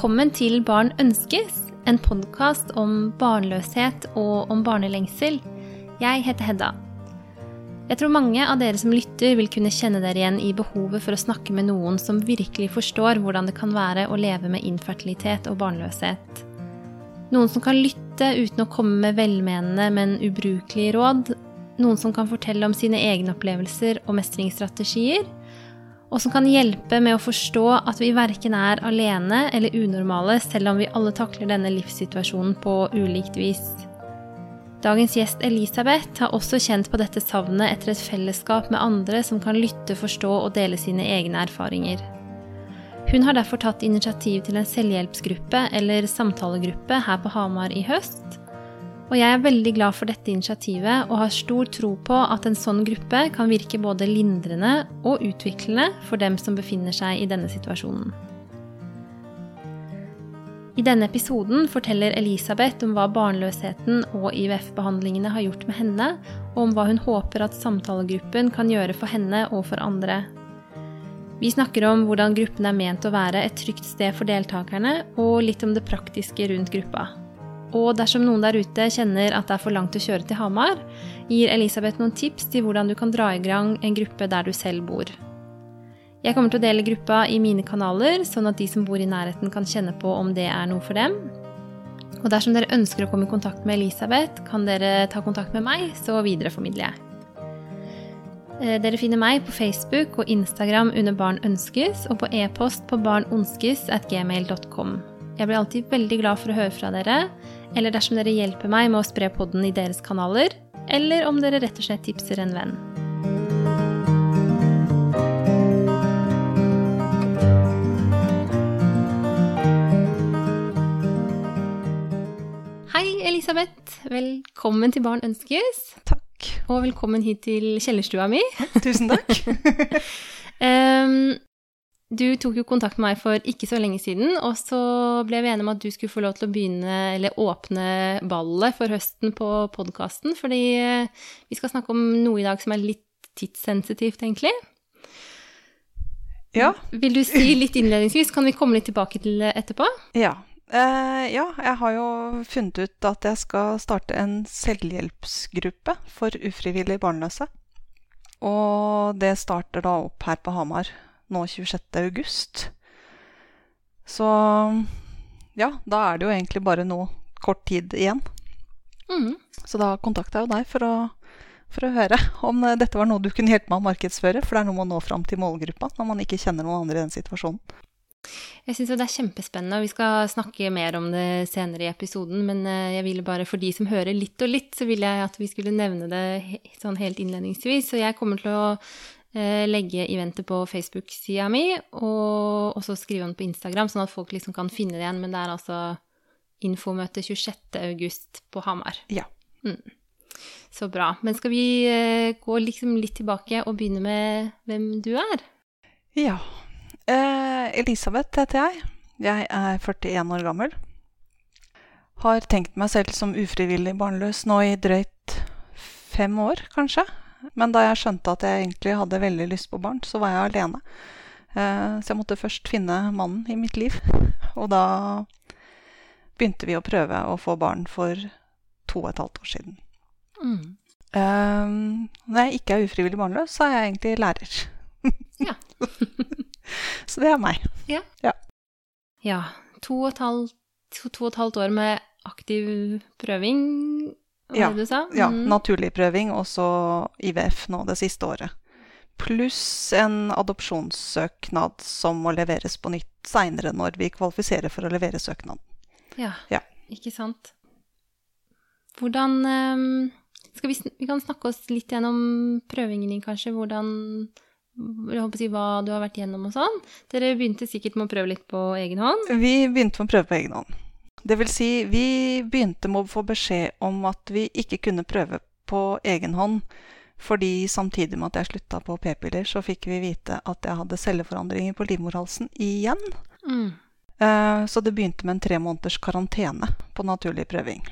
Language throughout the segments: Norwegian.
Velkommen til Barn ønskes, en podkast om barnløshet og om barnelengsel. Jeg heter Hedda. Jeg tror mange av dere som lytter, vil kunne kjenne dere igjen i behovet for å snakke med noen som virkelig forstår hvordan det kan være å leve med infertilitet og barnløshet. Noen som kan lytte uten å komme med velmenende, men ubrukelige råd. Noen som kan fortelle om sine egne opplevelser og mestringsstrategier og som kan hjelpe med å forstå at vi verken er alene eller unormale, selv om vi alle takler denne livssituasjonen på ulikt vis. Dagens gjest Elisabeth har også kjent på dette savnet etter et fellesskap med andre som kan lytte, forstå og dele sine egne erfaringer. Hun har derfor tatt initiativ til en selvhjelpsgruppe eller samtalegruppe her på Hamar i høst, og jeg er veldig glad for dette initiativet og har stor tro på at en sånn gruppe kan virke både lindrende og utviklende for dem som befinner seg i denne situasjonen. I denne episoden forteller Elisabeth om hva barnløsheten og IVF-behandlingene har gjort med henne, og om hva hun håper at samtalegruppen kan gjøre for henne og for andre. Vi snakker om hvordan gruppen er ment å være et trygt sted for deltakerne, og litt om det praktiske rundt gruppa. Og dersom noen der ute kjenner at det er for langt å kjøre til Hamar, gir Elisabeth noen tips til hvordan du kan dra i gang en gruppe der du selv bor. Jeg kommer til å dele gruppa i mine kanaler, sånn at de som bor i nærheten kan kjenne på om det er noe for dem. Og dersom dere ønsker å komme i kontakt med Elisabeth, kan dere ta kontakt med meg, så videreformidler jeg. Eh, dere finner meg på Facebook og Instagram under Barn ønskes, og på e-post på barnonskes.gmail.com. Jeg blir alltid veldig glad for å høre fra dere, eller dersom dere hjelper meg med å spre podden i deres kanaler, eller om dere rett og slett tipser en venn. Hei, Elisabeth. Velkommen til Barn ønskes. Takk. Og velkommen hit til kjellerstua mi. Tusen takk. um, Du tok jo kontakt med meg for ikke så lenge siden, og så ble vi enige om at du skulle få lov til å begynne, eller åpne ballet for høsten på podkasten, fordi eh, vi skal snakke om noe i dag som er litt tidssensitivt, egentlig. Ja. Vil du si litt innledningsvis, kan vi komme litt tilbake til etterpå? Ja. Uh, ja, jeg har jo funnet ut at jeg skal starte en selvhjelpsgruppe for ufrivillig barnløse. Og det starter da opp her på Hamar nå 26. august. Så ja, da er det jo egentlig bare noe kort tid igjen. Mm. Så da kontakta jeg jo deg for å, for å høre om dette var noe du kunne hjelpe meg å markedsføre. For det er noe med å nå fram til målgruppa når man ikke kjenner noen andre i den situasjonen. Jeg syns det er kjempespennende, og vi skal snakke mer om det senere i episoden. Men eh, jeg ville bare, for de som hører litt og litt, så ville jeg at vi skulle nevne det sånn helt innledningsvis. Så jeg kommer til å Eh, legge eventet på Facebook-sida mi, og også skrive den på Instagram, sånn at folk liksom kan finne det igjen. Men det er altså infomøte 26.8 på Hamar. Ja. Mm. Så bra. Men skal vi eh, gå liksom litt tilbake og begynne med hvem du er? Ja. Eh, Elisabeth heter jeg. Jeg er 41 år gammel. Har tenkt meg selv som ufrivillig barnløs nå i drøyt fem år, kanskje. Men da jeg skjønte at jeg egentlig hadde veldig lyst på barn, så var jeg alene. Eh, så jeg måtte først finne mannen i mitt liv. Og da begynte vi å prøve å få barn for to og et halvt år siden. Mm. Um, når jeg ikke er ufrivillig barnløs, så er jeg egentlig lærer. ja. så det er meg. Ja. ja. ja to, og halvt, to, to og et halvt år med aktiv prøving ja? Mm. ja, naturlig prøving og så IVF nå det siste året. Pluss en adopsjonssøknad som må leveres på nytt seinere når vi kvalifiserer for å levere søknaden. Ja, ja. ikke sant. Hvordan skal vi, vi, kan snakke oss litt gjennom prøvingen din, kanskje. Hvordan si hva du har vært gjennom og sånn. Dere begynte sikkert med å prøve litt på egen hånd? Vi begynte med å prøve på egen hånd. Det vil si, vi begynte med å få beskjed om at vi ikke kunne prøve på egen hånd. Fordi samtidig med at jeg slutta på p-piller, så fikk vi vite at jeg hadde celleforandringer på livmorhalsen igjen. Mm. Uh, så det begynte med en tre måneders karantene på naturlig prøving.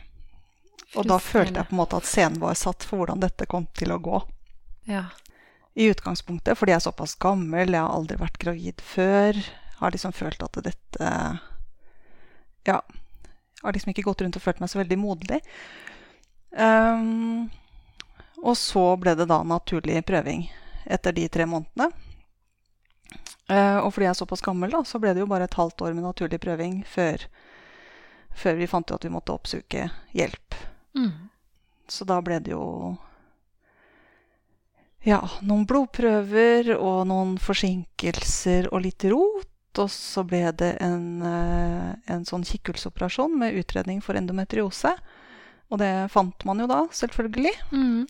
Og da følte jeg på en måte at scenen var satt for hvordan dette kom til å gå. Ja. I utgangspunktet, fordi jeg er såpass gammel, jeg har aldri vært gravid før. Har liksom følt at dette ja, har liksom ikke gått rundt og følt meg så veldig moderlig. Um, og så ble det da naturlig prøving etter de tre månedene. Uh, og fordi jeg er såpass gammel, da, så ble det jo bare et halvt år med naturlig prøving før, før vi fant ut at vi måtte oppsuke hjelp. Mm. Så da ble det jo ja, noen blodprøver og noen forsinkelser og litt rot. Og så ble det en, eh, en sånn kikkhullsoperasjon med utredning for endometriose. Og det fant man jo da, selvfølgelig. Mm.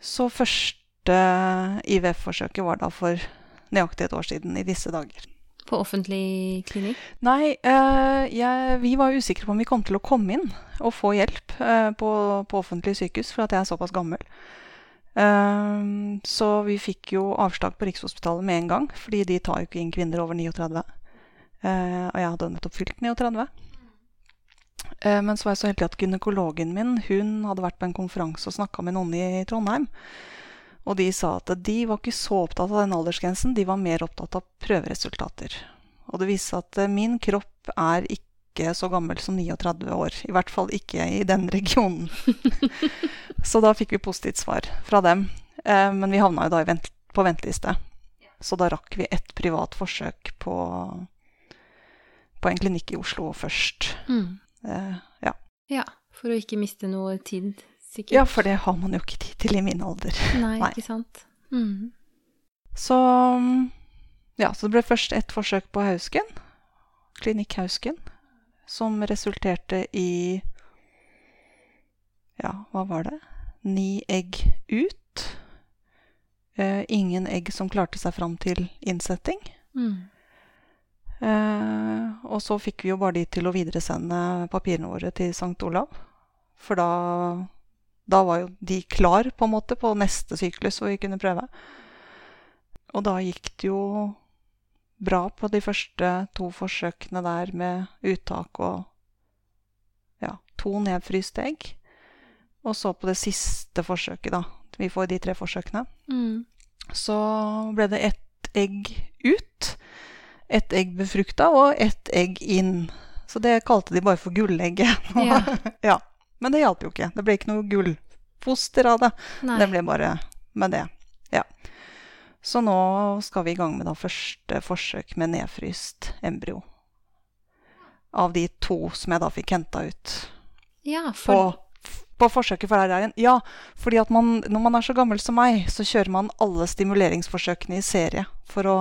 Så første IVF-forsøket var da for nøyaktig et år siden i disse dager. På offentlig klinikk? Nei, eh, jeg, vi var usikre på om vi kom til å komme inn og få hjelp eh, på, på offentlig sykehus, for at jeg er såpass gammel. Eh, så vi fikk jo avslag på Rikshospitalet med en gang, fordi de tar jo ikke inn kvinner over 39. Eh, og jeg hadde nettopp fylt 39. Eh, men så var jeg så heldig at gynekologen min hun hadde vært på en konferanse og snakka med noen i Trondheim. Og de sa at de var ikke så opptatt av den aldersgrensen, de var mer opptatt av prøveresultater. Og det viste seg at eh, min kropp er ikke så gammel som 39 år. I hvert fall ikke i den regionen. så da fikk vi positivt svar fra dem. Eh, men vi havna jo da vent på venteliste. Så da rakk vi et privat forsøk på, på en klinikk i Oslo først. Mm. Eh, ja. Ja, for å ikke miste noe tid, sikkert. ja, for det har man jo ikke tid til i min alder. Nei, Nei. ikke sant. Mm. Så ja, så det ble først ett forsøk på Hausken, Klinikk Hausken, som resulterte i Ja, hva var det? Ni egg ut. Eh, ingen egg som klarte seg fram til innsetting. Mm. Eh, og så fikk vi jo bare de til å videresende papirene våre til St. Olav. For da, da var jo de klar på en måte på neste syklus hvor vi kunne prøve. Og da gikk det jo bra på de første to forsøkene der med uttak og ja, to nedfryste egg. Og så på det siste forsøket, da. Vi får de tre forsøkene. Mm. Så ble det ett egg ut. Ett egg befrukta og ett egg inn. Så det kalte de bare for gullegget. Ja. ja. Men det hjalp jo ikke. Det ble ikke noe gullfoster av det. Nei. Det ble bare med det. Ja. Så nå skal vi i gang med da første forsøk med nedfryst embryo. Av de to som jeg da fikk henta ut Ja, på, for på forsøket for RR-en. Ja, fordi at man, når man er så gammel som meg, så kjører man alle stimuleringsforsøkene i serie for å,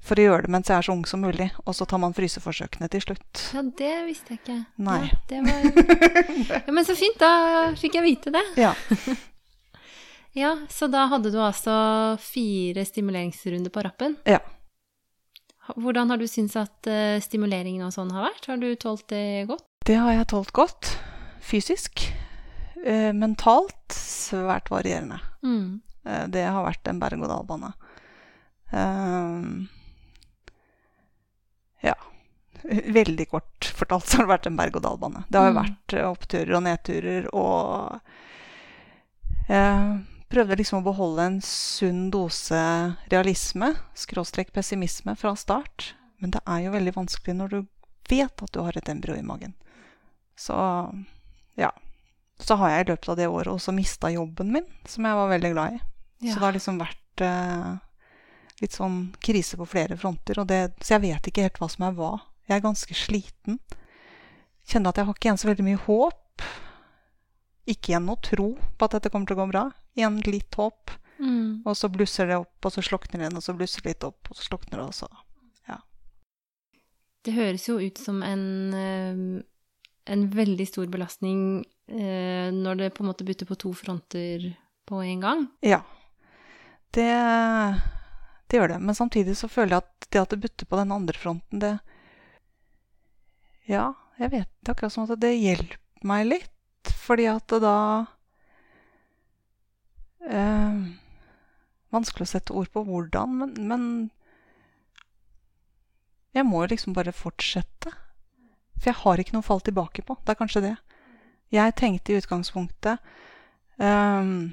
for å gjøre det mens jeg er så ung som mulig. Og så tar man fryseforsøkene til slutt. Ja, det visste jeg ikke. Nei. Ja, det var... ja, men så fint, da fikk jeg vite det. Ja. Ja, så da hadde du altså fire stimuleringsrunder på rappen. ja. Hvordan har du syntes at eh, stimuleringen og sånn har vært? Har du tålt det godt? Det har jeg tålt godt. Fysisk. Eh, mentalt svært varierende. Mm. Eh, det har vært en berg-og-dal-bane. Eh, ja. Veldig kort fortalt så har det vært en berg-og-dal-bane. Det har jo Mm. vært oppturer og nedturer og prøvde liksom å beholde en sunn dose realisme, skråstrek pessimisme, fra start. Men det er jo veldig vanskelig når du vet at du har et embryo i magen. Så ja. Så har jeg i løpet av det året også mista jobben min, som jeg var veldig glad i. Ja. Så det har liksom vært eh, litt sånn krise på flere fronter. Og det, så jeg vet ikke helt hva som er hva. Jeg er ganske sliten. Kjenner at jeg har ikke igjen så veldig mye håp. Ikke igjen noe tro på at dette kommer til å gå bra. Igjen litt håp. Mm. Og så blusser det opp, og så slukner det igjen, og så blusser det litt opp, og så slukner det, og så Det høres jo ut som en, eh, en veldig stor belastning eh, når det på en måte butter på to fronter på en gang. Ja. Det, det gjør det. Men samtidig så føler jeg at det at det butter på den andre fronten, det Ja, jeg vet det akkurat som at det hjelper meg litt. Fordi at det da eh, Vanskelig å sette ord på hvordan, men, men jeg må jo liksom bare fortsette. For jeg har ikke noe å falle tilbake på. Det er kanskje det. Jeg tenkte i utgangspunktet um,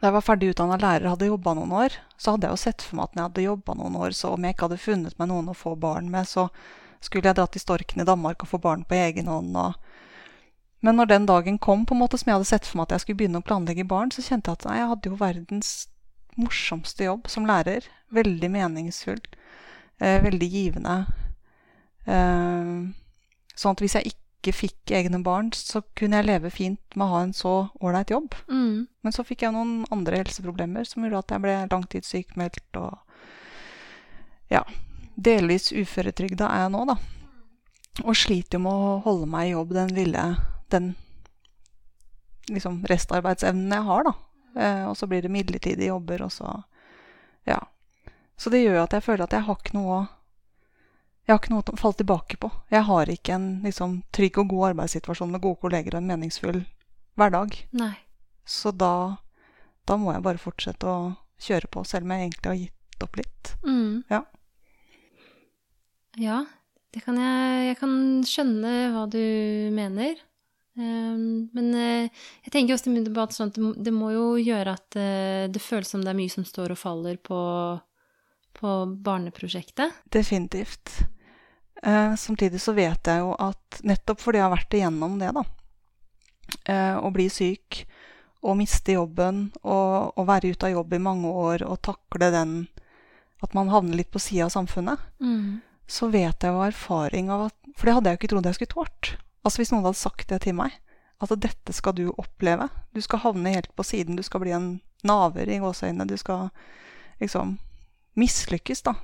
Da jeg var ferdig utdanna lærer hadde jobba noen år, så hadde jeg jo sett for meg at når jeg hadde jobba noen år, så om jeg ikke hadde funnet meg noen å få barn med, så, skulle jeg dra til Storken i Danmark og få barn på egen hånd. Og... Men når den dagen kom, på en måte som jeg hadde sett for meg at jeg skulle begynne å planlegge barn, så kjente jeg at nei, jeg hadde jo verdens morsomste jobb som lærer. Veldig meningsfull. Eh, veldig givende. Eh, sånn at hvis jeg ikke fikk egne barn, så kunne jeg leve fint med å ha en så ålreit jobb. Mm. Men så fikk jeg noen andre helseproblemer som gjorde at jeg ble langtidssykmeldt og ja, delvis uføretrygda er jeg nå, da. Og sliter jo med å holde meg i jobb den lille den liksom restarbeidsevnen jeg har, da. Eh, og så blir det midlertidige jobber, og så Ja. Så det gjør at jeg føler at jeg har ikke noe jeg har ikke noe å falle tilbake på. Jeg har ikke en liksom, trygg og god arbeidssituasjon med gode kolleger og en meningsfull hverdag. Nei. Så da, da må jeg bare fortsette å kjøre på, selv om jeg egentlig har gitt opp litt. Mm. Ja. Ja, det kan jeg Jeg kan skjønne hva du mener. Um, men eh, jeg tenker også på sånn at det, må- jo gjøre at eh, det føles som det er mye som står og faller på, på barneprosjektet. Definitivt. Eh, samtidig så vet jeg jo at nettopp fordi jeg har vært igjennom det, da, å bli syk og miste jobben og, og være ute av jobb i mange år og takle den At man havner litt på sida av samfunnet, Mm. så vet jeg jo erfaring av at For det hadde jeg jo ikke trodd jeg skulle tålt. Altså hvis noen hadde sagt det til meg. At dette skal du oppleve. Du skal havne helt på siden. Du skal bli en naver i gåseøynene. Du skal liksom mislykkes, da.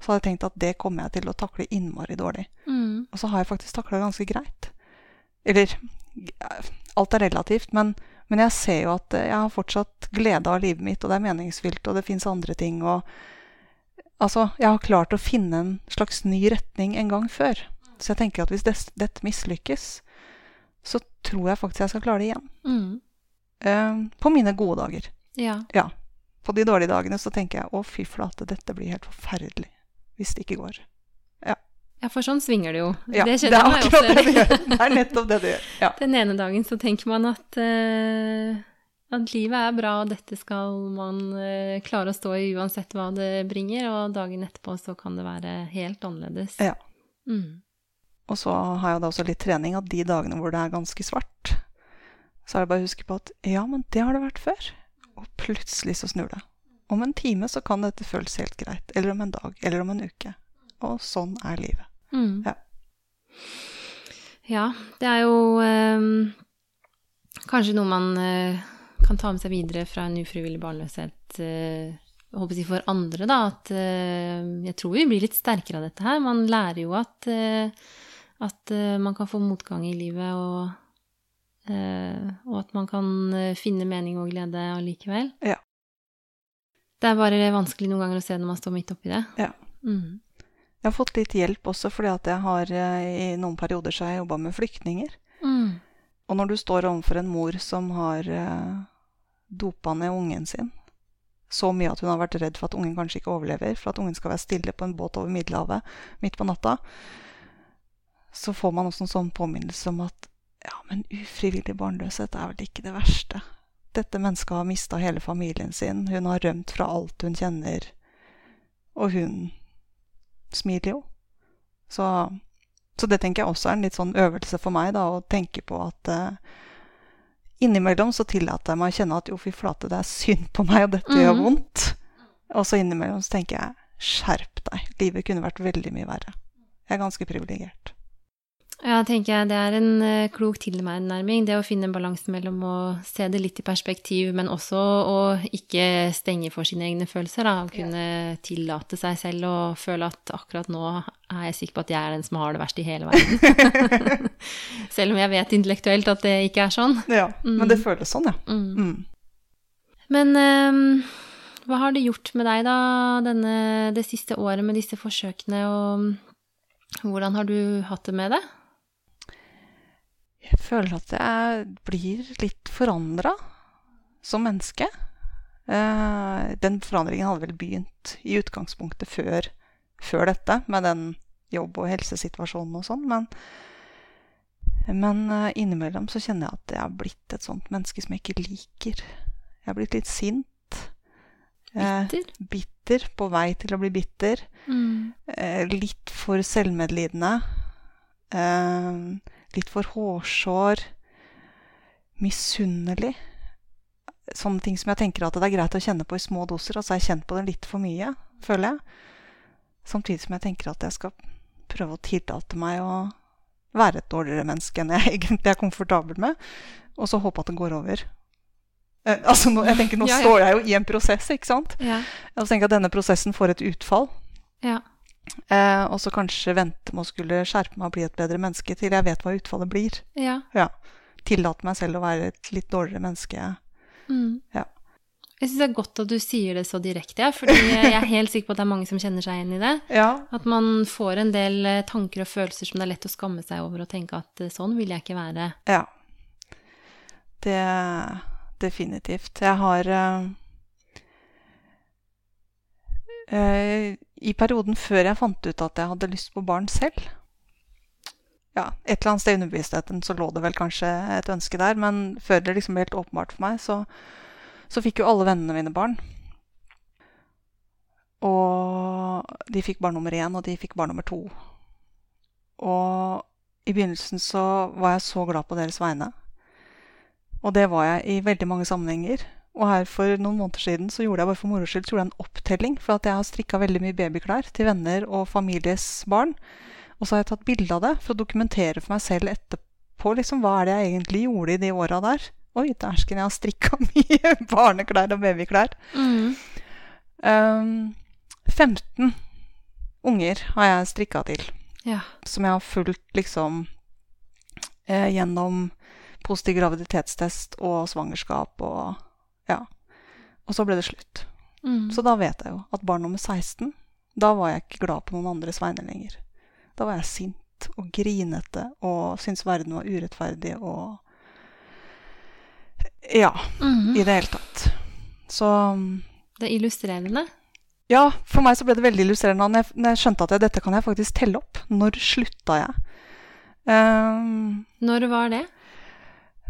Så hadde jeg tenkt at det kommer jeg til å takle innmari dårlig. Mm. Og så har jeg faktisk takla det ganske greit. Eller Alt er relativt, men, men jeg ser jo at jeg har fortsatt glede av livet mitt, og det er meningsfylt, og det fins andre ting. og Altså, jeg har klart å finne en slags ny retning en gang før. Så jeg tenker at hvis dette mislykkes, så tror jeg faktisk jeg skal klare det igjen. Mm. Uh, på mine gode dager. Ja. Ja. På de dårlige dagene så tenker jeg å, fy flate, dette blir helt forferdelig hvis det ikke går. ja, for sånn svinger det jo. Ja, det det kjenner er jeg meg også det det. Det er nettopp det det gjør. Ja. Den ene dagen så tenker man at, uh, at livet er bra, og dette skal man uh, klare å stå i uansett hva det bringer, og dagen etterpå så kan det være helt annerledes. Ja. Mm. Og så har jeg da også litt trening at de dagene hvor det er ganske svart, så er det bare å huske på at ja, men det har det vært før. Og plutselig så snur det. Om en time så kan dette føles helt greit. Eller om en dag. Eller om en uke. Og sånn er livet. Mm. Ja. Ja, det er jo eh, kanskje noe man eh, kan ta med seg videre fra en ufrivillig barnløshet eh, jeg håper si for andre, da. At eh, jeg tror vi blir litt sterkere av dette her. Man lærer jo at, eh, at eh, man kan få motgang i livet, og, eh, og at man kan eh, finne mening og glede allikevel. Ja. Det er bare vanskelig noen ganger å se når man står midt oppi det. Ja. Mm. Jeg har fått litt hjelp også fordi at jeg har i noen perioder så har jeg jobba med flyktninger. Mm. Og når du står overfor en mor som har dopa ned ungen sin så mye at hun har vært redd for at ungen kanskje ikke overlever, for at ungen skal være stille på en båt over Middelhavet midt på natta, så får man også en sånn påminnelse om at ja, men ufrivillig barnløshet er vel ikke det verste. Dette mennesket har mista hele familien sin, hun har rømt fra alt hun kjenner, og hun smiler jo. Så, så det tenker jeg også er en litt sånn øvelse for meg, da, å tenke på at eh, innimellom så tillater jeg meg å kjenne at jo, fy flate, det er synd på meg, og dette gjør Mhm. vondt. Og så innimellom så tenker jeg skjerp deg, livet kunne vært veldig mye verre. Jeg er ganske privilegert. Ja, tenker jeg det er en eh, klok tilnærming. Det å finne en balanse mellom å se det litt i perspektiv, men også å ikke stenge for sine egne følelser. Da. Å kunne tillate seg selv å føle at akkurat nå er jeg sikker på at jeg er den som har det verst i hele verden. selv om jeg vet intellektuelt at det ikke er sånn. Ja, Mm. Men det føles sånn, ja. Mm. Mm. Men ehm, hva har det gjort med deg, da, denne, det siste året med disse forsøkene, og hvordan har du hatt det med det? Jeg føler at jeg blir litt forandra som menneske. Eh, den forandringen hadde vel begynt i utgangspunktet før, før dette, med den jobb- og helsesituasjonen og sånn, men, men eh, innimellom så kjenner jeg at jeg har blitt et sånt menneske som jeg ikke liker. Jeg har blitt litt sint. Eh, Bitter. bitter, på vei til å bli bitter. Mm. Eh, litt for selvmedlidende. Eh, litt for hårsår. Misunnelig. Sånne ting som jeg tenker at det er greit å kjenne på i små doser. Og så har jeg kjent på det litt for mye, føler jeg. Samtidig som jeg tenker at jeg skal prøve å tillate meg å være et dårligere menneske enn jeg egentlig er komfortabel med. Og så håpe at det går over. Eh, altså, nå, jeg tenker, nå Ja, ja. står jeg jo i en prosess, ikke sant? Ja. Og så tenker jeg at denne prosessen får et utfall. Ja. Eh, og så kanskje vente med å skulle skjerpe meg og bli et bedre menneske til jeg vet hva utfallet blir. ja. Ja. Tillate meg selv å være et litt dårligere menneske. Mm. Ja. Jeg syns det er godt at du sier det så direkte, fordi jeg er helt sikker på at det er mange som kjenner seg igjen i det. Ja. At man får en del eh, tanker og følelser som det er lett å skamme seg over og tenke at eh, sånn vil jeg ikke være. ja. Det definitivt. Jeg har eh, I perioden før jeg fant ut at jeg hadde lyst på barn selv ja, Et eller annet sted i underbevisstheten så lå det vel kanskje et ønske der, men før det liksom ble helt åpenbart for meg, så, så fikk jo alle vennene mine barn. Og de fikk barn nummer én, og de fikk barn nummer to. Og i begynnelsen så var jeg så glad på deres vegne. Og det var jeg i veldig mange sammenhenger. Og her for noen måneder siden så gjorde jeg bare for moro skyld en opptelling. For at jeg har strikka veldig mye babyklær til venner og families barn. Og så har jeg tatt bilde av det for å dokumentere for meg selv etterpå liksom, hva er det jeg egentlig gjorde i de åra der. Oi, dæsken, jeg har strikka mye barneklær og babyklær. Mm. Um, 15 unger har jeg strikka til Ja. som jeg har fulgt liksom eh, gjennom positiv graviditetstest og svangerskap og ja. Og så ble det slutt. Mm. Så da vet jeg jo at barn nummer 16, da var jeg ikke glad på noen andres vegne lenger. Da var jeg sint og grinete og syntes verden var urettferdig og Ja, Mm. i det hele tatt. Så Det er illustrerende. ja, for meg så ble det veldig illustrerende når jeg, når jeg skjønte at jeg, dette kan jeg faktisk telle opp. Når slutta jeg? Um, Når var det?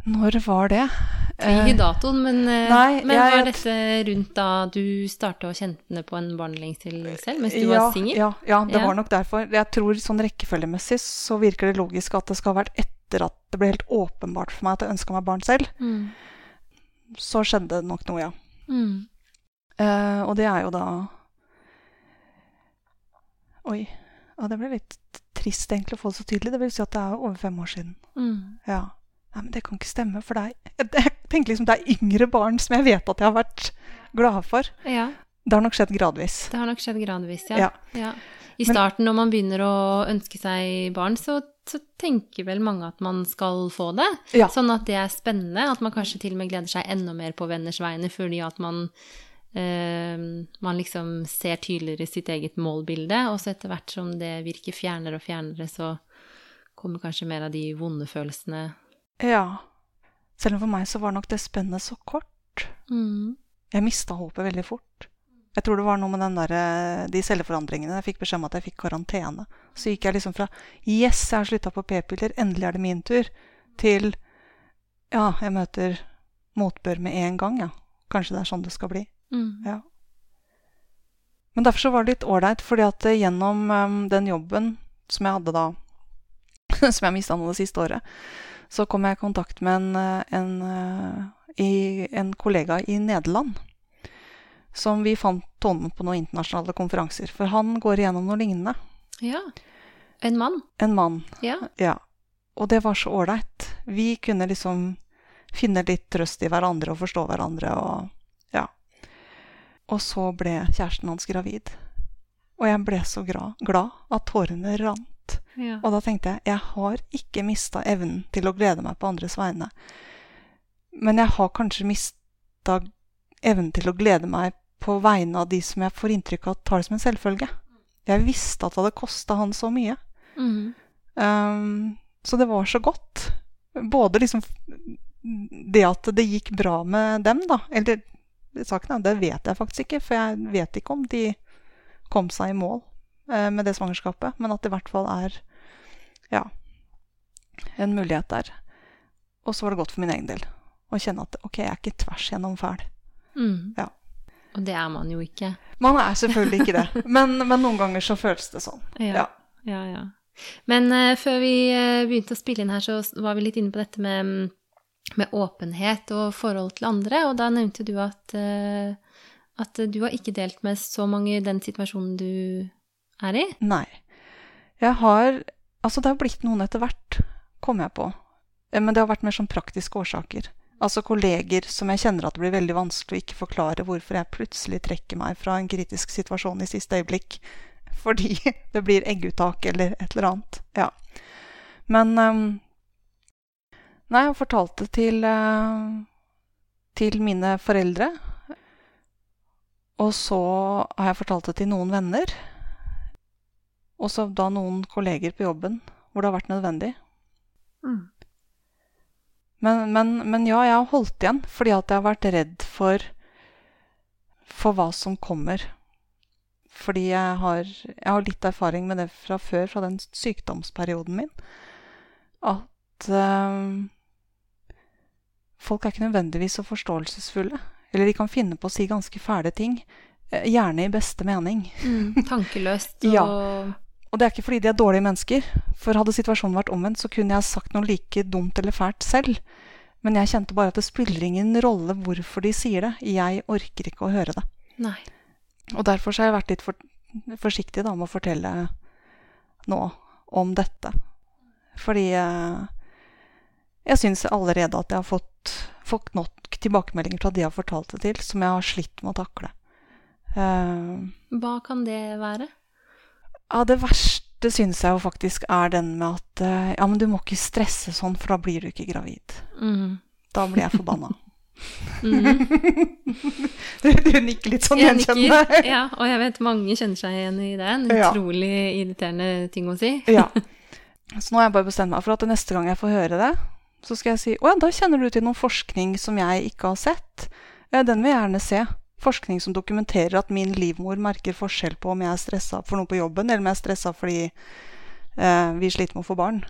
når var det? Ikke Eh, datoen, men, eh, nei, men jeg- var dette rundt da du starta å kjenne på en barnelengsel selv, mens du ja, var singel? Ja, ja, det Ja. var nok derfor. Jeg tror sånn rekkefølgemessig så virker det logisk at det skal ha vært etter at det ble helt åpenbart for meg at jeg ønska meg barn selv. Mm. Så skjedde det nok noe, ja. Mm. Uh, og det er jo da Oi. Ja, det ble litt trist egentlig å få det så tydelig. Det vil si at det er over fem år siden. Mm. Ja. Nei, men det kan ikke stemme, for det er, jeg, tenker liksom det er yngre barn som jeg vet at jeg har vært glad for. Ja, Det har nok skjedd gradvis. det har nok skjedd gradvis, ja. Ja. ja. I Men- starten, når man begynner å ønske seg barn, så, så tenker vel mange at man skal få det. Ja. Sånn at det er spennende, at man kanskje til og med gleder seg enda mer på venners vegne, fordi at man, eh, man liksom ser tydeligere sitt eget målbilde, og så etter hvert som det virker fjernere og fjernere, så kommer kanskje mer av de vonde følelsene. Ja. Selv om for meg så var nok det spennet så kort. Mm. Jeg mista håpet veldig fort. Jeg tror det var noe med den der, eh, de celleforandringene. Jeg fikk beskjed om at jeg fikk karantene. Så gikk jeg liksom fra Yes, jeg har slutta på p-piller, endelig er det min tur, til Ja, jeg møter motbør med en gang, ja. Kanskje det er sånn det skal bli. Mm. Ja. Men derfor så var det litt ålreit, fordi at eh, gjennom um, den jobben som jeg hadde da, som jeg mista nå det siste året, så kom jeg i kontakt med en, eh, en, eh, en kollega i Nederland. Som vi fant tonen på noen internasjonale konferanser. For han går igjennom noe lignende. Ja. En mann. En mann. Ja. Ja. Og det var så ålreit. Vi kunne liksom finne litt trøst i hverandre og forstå hverandre og ja. Og så ble kjæresten hans gravid. Og jeg ble så glad at tårene rant. Ja. Og da tenkte jeg jeg har ikke mista evnen til å glede meg på andres vegne. Men jeg har kanskje mista evnen til å glede meg på vegne av de som jeg får inntrykk av tar det som en selvfølge. Jeg visste at det hadde kosta han så mye. Mm. Um, så det var så godt. Både liksom det at det gikk bra med dem, da. Eller saken er, det vet jeg faktisk ikke, for jeg vet ikke om de kom seg i mål med det svangerskapet. Men at det i hvert fall er ja, en mulighet der. Og så var det godt for min egen del å kjenne at ok, jeg er ikke tvers gjennom fæl. Mm. Ja. Og det er man jo ikke. Man er selvfølgelig ikke det, men, men noen ganger så føles det sånn. Ja, ja. ja. Men uh, før vi uh, begynte å spille inn her, så var vi litt inne på dette med, med åpenhet og forhold til andre, og da nevnte du at, uh, at du har ikke delt med så mange den situasjonen du er i? Nei. Jeg har Altså, det har blitt noen etter hvert, kom jeg på. Men det har vært mer sånn praktiske årsaker. Altså kolleger som jeg kjenner at det blir veldig vanskelig å ikke forklare hvorfor jeg plutselig trekker meg fra en kritisk situasjon i siste øyeblikk. Fordi det blir egguttak eller et eller annet. Ja. Men um, Nei, jeg fortalte til, uh, til mine foreldre. Og så har jeg fortalt det til noen venner. Og så da noen kolleger på jobben hvor det har vært nødvendig. Mm. Men, men, men, ja, jeg har holdt igjen fordi at jeg har vært redd for, for hva som kommer. Fordi jeg har, jeg har, litt erfaring med det fra før, fra den sykdomsperioden min. At øh, folk er ikke nødvendigvis så forståelsesfulle. Eller de kan finne på å si ganske fæle ting. Eh, gjerne i beste mening. Mm, tankeløst og ja. Og det er ikke fordi de er dårlige mennesker, for hadde situasjonen vært omvendt, så kunne jeg sagt noe like dumt eller fælt selv. Men jeg kjente bare at det spiller ingen rolle hvorfor de sier det. Jeg orker ikke å høre det. Nei. Og derfor har jeg vært litt for, forsiktig da, med å fortelle nå om dette. Fordi jeg, jeg syns allerede at jeg har fått, fått nok tilbakemeldinger fra de jeg har fortalt det til, som jeg har slitt med å takle. Uh, Hva kan det være? Ja, det verste syns jeg jo faktisk er den med at uh, Ja, men du må ikke stresse sånn, for da blir du ikke gravid. Mm. Da blir jeg forbanna. Mm. du, du, nikker litt sånn gjenkjennende. Ja, og jeg vet mange kjenner seg igjen i det. En utrolig ja. irriterende ting å si. ja. Så nå har jeg bare bestemt meg for at neste gang jeg får høre det, så skal jeg si å ja, da kjenner du til noen forskning som jeg ikke har sett. Den vil jeg gjerne se forskning som dokumenterer at min livmor merker forskjell på om jeg er stressa for noe på jobben, eller om jeg er stressa fordi eh, vi sliter med å få barn.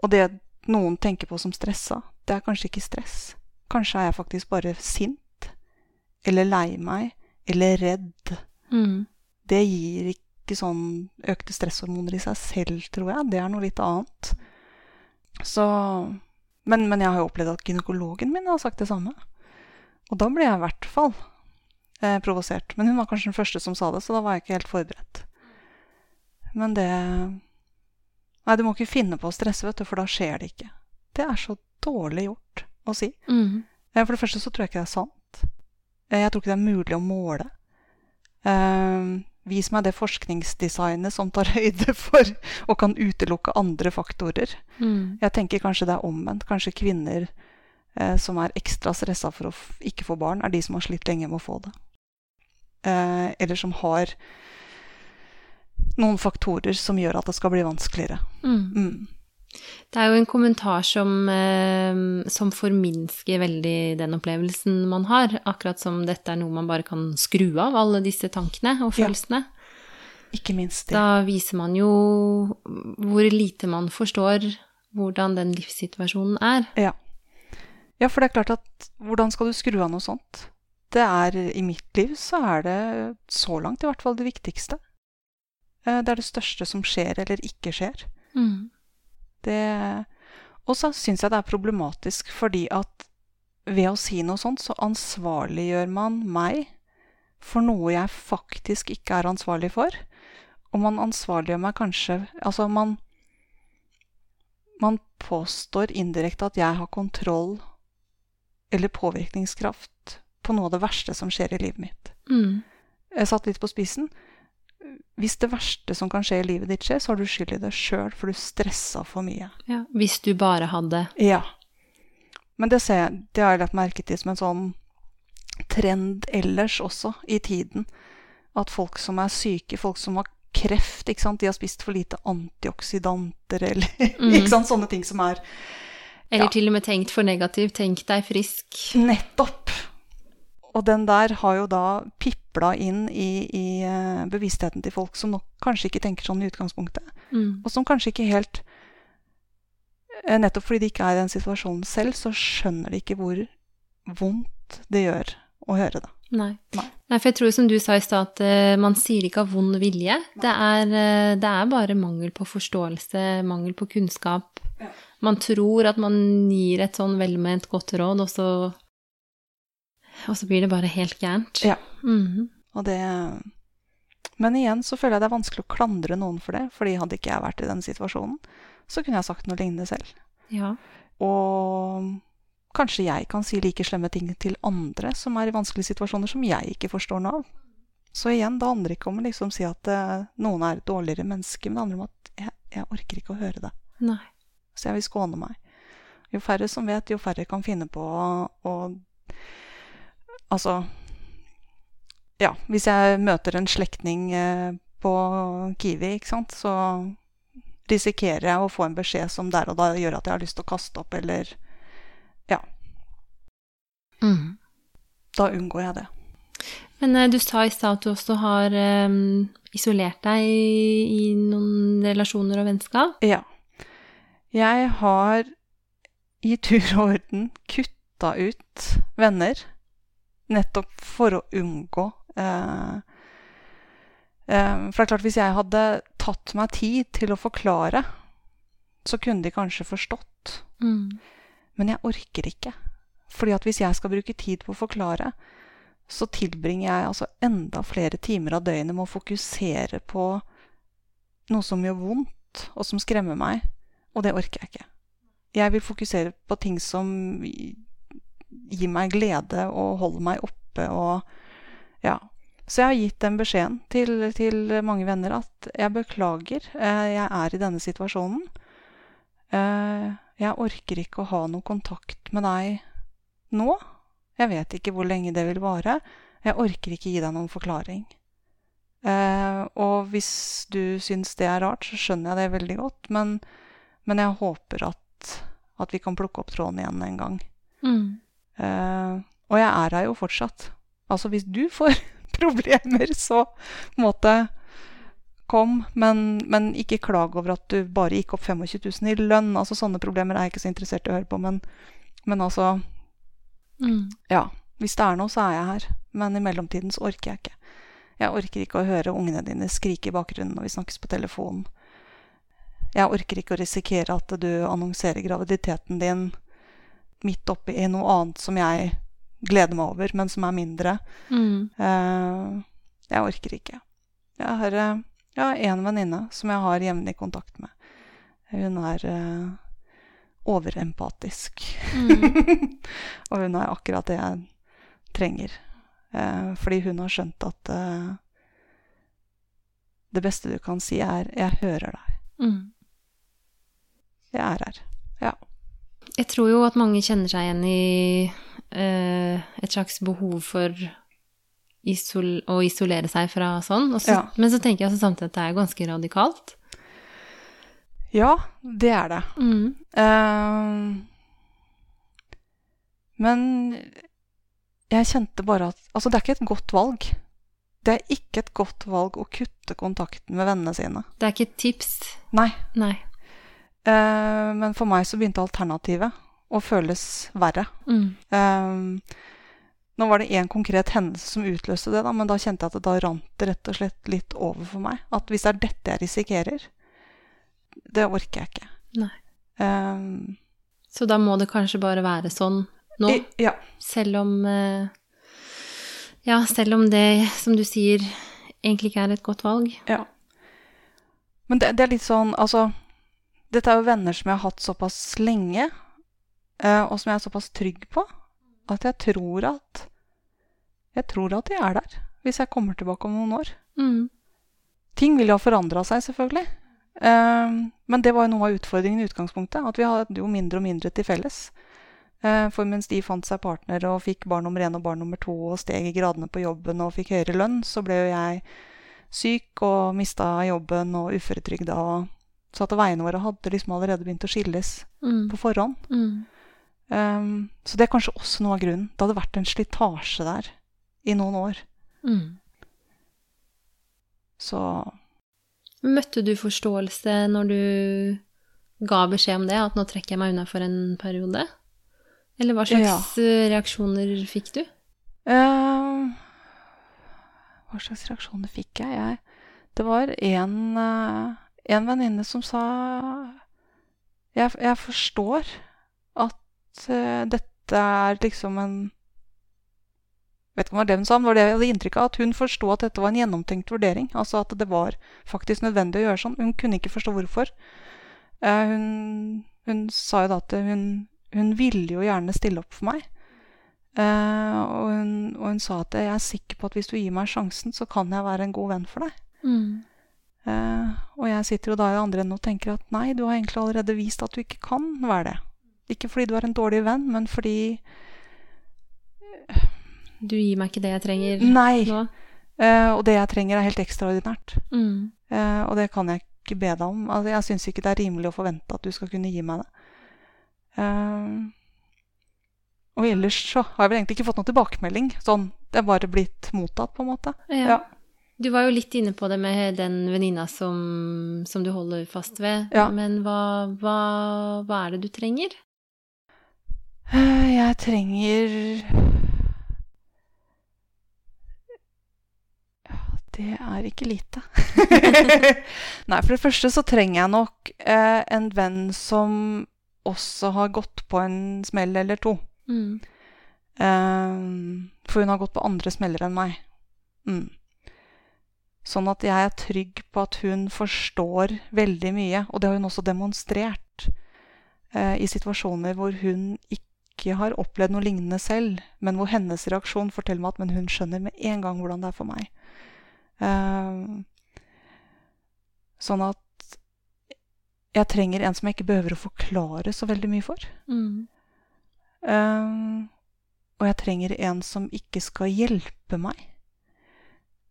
Og det noen tenker på som stressa, det er kanskje ikke stress. Kanskje er jeg faktisk bare sint, eller lei meg, eller redd. Mm. Det gir ikke sånn økte stresshormoner i seg selv, tror jeg. Det er noe litt annet. Så men, men jeg har jo opplevd at gynekologen min har sagt det samme. Og da ble jeg i hvert fall eh, provosert. Men hun var kanskje den første som sa det, så da var jeg ikke helt forberedt. Men det Nei, du må ikke finne på å stresse, vet du, for da skjer det ikke. Det er så dårlig gjort å si. Mm. Eh, for det første så tror jeg ikke det er sant. Eh, jeg tror ikke det er mulig å måle. Eh, vis meg det forskningsdesignet som tar høyde for og kan utelukke andre faktorer. Mm. Jeg tenker kanskje det er omvendt. Kanskje kvinner eh, som er ekstra stressa for å ikke få barn, er de som har slitt lenge med å få det. Eh, eller som har noen faktorer som gjør at det skal bli vanskeligere. Mm. Mm. Det er jo en kommentar som, eh, som, forminsker veldig den opplevelsen man har. Akkurat som dette er noe man bare kan skru av, alle disse tankene og følelsene. Ja. Ikke minst det. Da viser man jo hvor lite man forstår hvordan den livssituasjonen er. Ja. Ja, for det er klart at hvordan skal du skru av noe sånt? Det er, I mitt liv så er det så langt i hvert fall det viktigste. Eh, det er det største som skjer eller ikke skjer. Mm. Det Og så syns jeg det er problematisk fordi at ved å si noe sånt, så ansvarliggjør man meg for noe jeg faktisk ikke er ansvarlig for. Og man ansvarliggjør meg kanskje Altså, man Man påstår indirekte at jeg har kontroll eller påvirkningskraft på noe av det verste som skjer i livet mitt. Mm. Jeg satt litt på spissen. Hvis det verste som kan skje i livet ditt, skjer, så har du skyld i det sjøl, for du stressa for mye. Ja, Hvis du bare hadde Ja. Men det, jeg, det har jeg lagt merke til som en sånn trend ellers også i tiden. At folk som er syke, folk som har kreft, ikke sant? de har spist for lite antioksidanter eller mm. ikke sant? sånne ting som er eller ja. til og med tenkt for negativt. Tenk deg frisk. Nettopp. Og den der har jo da pipla inn i, i uh, bevisstheten til folk som nok kanskje ikke tenker sånn i utgangspunktet. Mm. Og som kanskje ikke helt uh, Nettopp fordi de ikke er i den situasjonen selv, så skjønner de ikke hvor vondt det gjør å høre det. Nei. Nei. Nei, for jeg tror som du sa i stad, at eh, man sier ikke av vond vilje. Det er, eh, det er bare mangel på forståelse, mangel på kunnskap. Man tror at man gir et sånn velment godt råd, og så Og så blir det bare helt gærent. Ja. Mhm. Og det Men igjen så føler jeg det er vanskelig å klandre noen for det, fordi hadde ikke jeg vært i den situasjonen, så kunne jeg sagt noe lignende selv. ja. Og kanskje jeg kan si like slemme ting til andre som er i vanskelige situasjoner, som jeg ikke forstår noe av. Så igjen, det handler ikke om å liksom si at eh, noen er et dårligere menneske, men det handler om at jeg, jeg orker ikke å høre det. Nei. Så jeg vil skåne meg. Jo færre som vet, jo færre kan finne på å Altså Ja, hvis jeg møter en slektning eh, på Kiwi, ikke sant, så risikerer jeg å få en beskjed som der og da gjør at jeg har lyst til å kaste opp, eller Ja, Mm. da unngår jeg det. Men eh, du sa i stad at du også har eh, isolert deg i, i noen relasjoner og vennskap. Ja. Jeg har i tur og orden kutta ut venner, nettopp for å unngå eh, eh, For det er klart, hvis jeg hadde tatt meg tid til å forklare, så kunne de kanskje forstått. Mm. Men jeg orker ikke. Fordi at hvis jeg skal bruke tid på å forklare, så tilbringer jeg altså enda flere timer av døgnet med å fokusere på noe som gjør vondt, og som skremmer meg. Og det orker jeg ikke. Jeg vil fokusere på ting som gir meg glede og holder meg oppe og Ja. Så jeg har gitt den beskjeden til, til mange venner at jeg beklager, eh, jeg er i denne situasjonen. Eh, Jeg orker ikke å ha noe kontakt med deg nå. Jeg vet ikke hvor lenge det vil vare. Jeg orker ikke gi deg noen forklaring. Eh, og hvis du syns det er rart, så skjønner jeg det veldig godt. Men, men jeg håper at, at vi kan plukke opp tråden igjen en gang. Mm. Eh, og jeg er her jo fortsatt. Altså hvis du får problemer, så måte kom, men, men ikke klag over at du bare gikk opp 25 000 i lønn. Altså Sånne problemer er jeg ikke så interessert i å høre på. Men, men altså, Mm. ja. Hvis det er noe, så er jeg her. Men i mellomtiden så orker jeg ikke. Jeg orker ikke å høre ungene dine skrike i bakgrunnen når vi snakkes på telefonen. Jeg orker ikke å risikere at du annonserer graviditeten din midt oppi noe annet som jeg gleder meg over, men som er mindre. Mm. Eh, jeg orker ikke. Jeg har, eh, jeg en venninne som jeg har jevnlig kontakt med. Hun er eh, overempatisk. Mm. og hun er akkurat det jeg trenger. Eh, fordi hun har skjønt at eh, det beste du kan si, er 'jeg hører deg'. Mm. Jeg er her. Ja. Jeg tror jo at mange kjenner seg igjen i uh, et slags behov for isol å isolere seg fra sånn. Og så, Ja. Men så tenker jeg også samtidig at det er ganske radikalt. ja, det er det. Mm. Uh, men jeg kjente bare at Altså, det er ikke et godt valg. Det er ikke et godt valg å kutte kontakten med vennene sine. Det er ikke et tips. Nei. Nei. Eh, men for meg så begynte alternativet å føles verre. Mm. Eh, nå var det én konkret hendelse som utløste det, da, men da kjente jeg at det da rant det rett og slett litt over for meg. At hvis det er dette jeg risikerer, det orker jeg ikke. Eh, Så da må det kanskje bare være sånn nå, i, ja. selv om Ja, selv om det, som du sier, egentlig ikke er et godt valg. Ja. Men det, det er litt sånn Altså, dette er jo venner som jeg har hatt såpass lenge, eh, og som jeg er såpass trygg på, at jeg tror at Jeg tror at de er der, hvis jeg kommer tilbake om noen år. Mm. Ting vil jo ha forandra seg, selvfølgelig. Eh, men det var jo noe av utfordringen i utgangspunktet. At vi hadde jo mindre og mindre til felles. Eh, For mens de fant seg partner og fikk barn nummer én og barn nummer to og steg i gradene på jobben og fikk høyere lønn, så ble jo jeg syk og mista jobben og uføretrygda. Og, så at veiene våre hadde liksom allerede begynt å skilles Mm. på forhånd. Mm. Um, så det er kanskje også noe av grunnen. Det hadde vært en slitasje der i noen år. Mm. Så Møtte du forståelse når du ga beskjed om det, at nå trekker jeg meg unna for en periode? Eller hva slags Ja. eh, reaksjoner fikk du? Eh, hva slags reaksjoner fikk jeg? jeg det var en, eh, en venninne som sa jeg, jeg forstår at uh, dette er liksom en vet ikke om det var det hun sa, men det var det jeg hadde inntrykk av. At hun forsto at dette var en gjennomtenkt vurdering. Altså at det var faktisk nødvendig å gjøre sånn. Hun kunne ikke forstå hvorfor. Uh, hun, hun, sa jo da at hun, hun, ville jo gjerne stille opp for meg. Uh, og, hun, og, hun, sa at jeg er sikker på at hvis du gir meg sjansen, så kan jeg være en god venn for deg. Mm. Eh, og jeg sitter jo da i andre enden og tenker at nei, du har egentlig allerede vist at du ikke kan være det. Ikke fordi du er en dårlig venn, men fordi Du gir meg ikke det jeg trenger nei. nå? Uh, og det jeg trenger, er helt ekstraordinært. Mm. Uh, og det kan jeg ikke be deg om. Altså, jeg syns ikke det er rimelig å forvente at du skal kunne gi meg det. Uh, og ellers så har jeg vel egentlig ikke fått noen tilbakemelding. Sånn, Det er bare blitt mottatt, på en måte. Ja. ja. Du var jo litt inne på det med den venninna som, som, du holder fast ved. Ja. Men hva, hva, hva, er det du trenger? Jeg trenger Ja, det er ikke lite. Nei, for det første så trenger jeg nok eh, en venn som også har gått på en smell eller to. Mm. Um, for hun har gått på andre smeller enn meg. Mm. Sånn at jeg er trygg på at hun forstår veldig mye. Og det har hun også demonstrert eh, i situasjoner hvor hun ikke har opplevd noe lignende selv, men hvor hennes reaksjon forteller meg at hun skjønner med en gang hvordan det er for meg. Eh, sånn at jeg trenger en som jeg ikke behøver å forklare så veldig mye for. Mm. Eh, og jeg trenger en som ikke skal hjelpe meg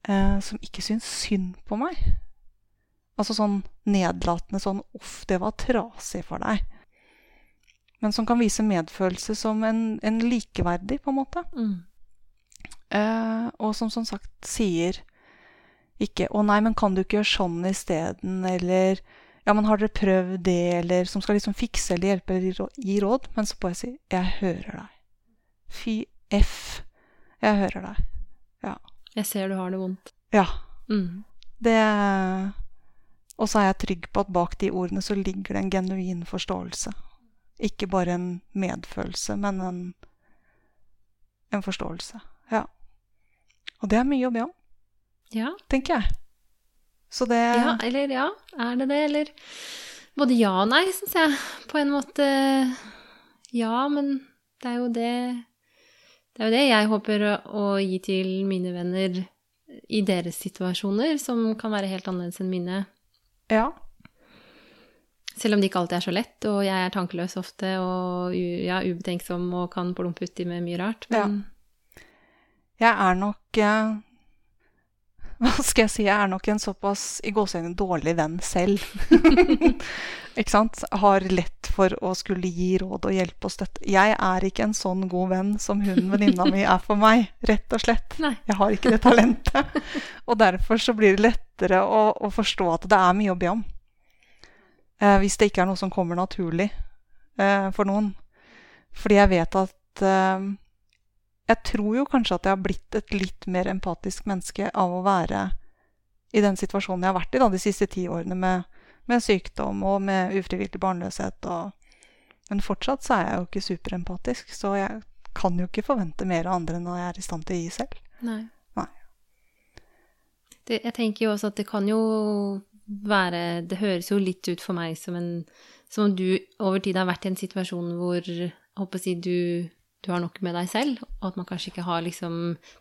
eh, som ikke syns synd på meg. Altså sånn nedlatende sånn 'uff, det var trasig for deg'. Men som kan vise medfølelse som en, en likeverdig, på en måte. Mm. Eh, og som som sagt sier ikke 'Å nei, men kan du ikke gjøre sånn isteden?' eller 'Ja, men har dere prøvd det?' eller som skal liksom fikse eller hjelpe eller gi råd. Men så bare si 'Jeg hører deg'. Fy F. Jeg hører deg. Ja. Jeg ser du har det vondt. Ja. Mm. Det Og så er jeg trygg på at bak de ordene så ligger det en genuin forståelse. Ikke bare en medfølelse, men en, en forståelse. Ja. Og det er mye å be om, ja. tenker jeg. Så det Ja, eller ja. Er det det, eller Både ja og nei, syns jeg. På en måte Ja, men det er jo det det er jo det jeg håper å gi til mine venner i deres situasjoner, som kan være helt annerledes enn mine. Ja. Selv om det ikke alltid er så lett, og jeg er tankeløs ofte og ja, ubetenksom og kan plumpe uti med mye rart. Men ja. Jeg er nok eh, Hva skal jeg si? Jeg er nok en såpass i gåseøynene dårlig venn selv. ikke sant? Har lett for å skulle gi råd og hjelpe og støtte. Jeg er ikke en sånn god venn som hun venninna mi er for meg, rett og slett. Nei. Jeg har ikke det talentet. Og derfor så blir det lettere å, å forstå at det er mye å be om. Eh, hvis det ikke er noe som kommer naturlig eh, for noen. Fordi jeg vet at eh, Jeg tror jo kanskje at jeg har blitt et litt mer empatisk menneske av å være i den situasjonen jeg har vært i da, de siste ti årene med med sykdom og med ufrivillig barnløshet. Og, men fortsatt så er jeg jo ikke superempatisk, så jeg kan jo ikke forvente mer av andre enn jeg er i stand til å gi selv. Nei. Nei. Det, jeg tenker jo også at det kan jo være Det høres jo litt ut for meg som, en, som om du over tid har vært i en situasjon hvor håper si, du, du har nok med deg selv, og at man kanskje ikke har liksom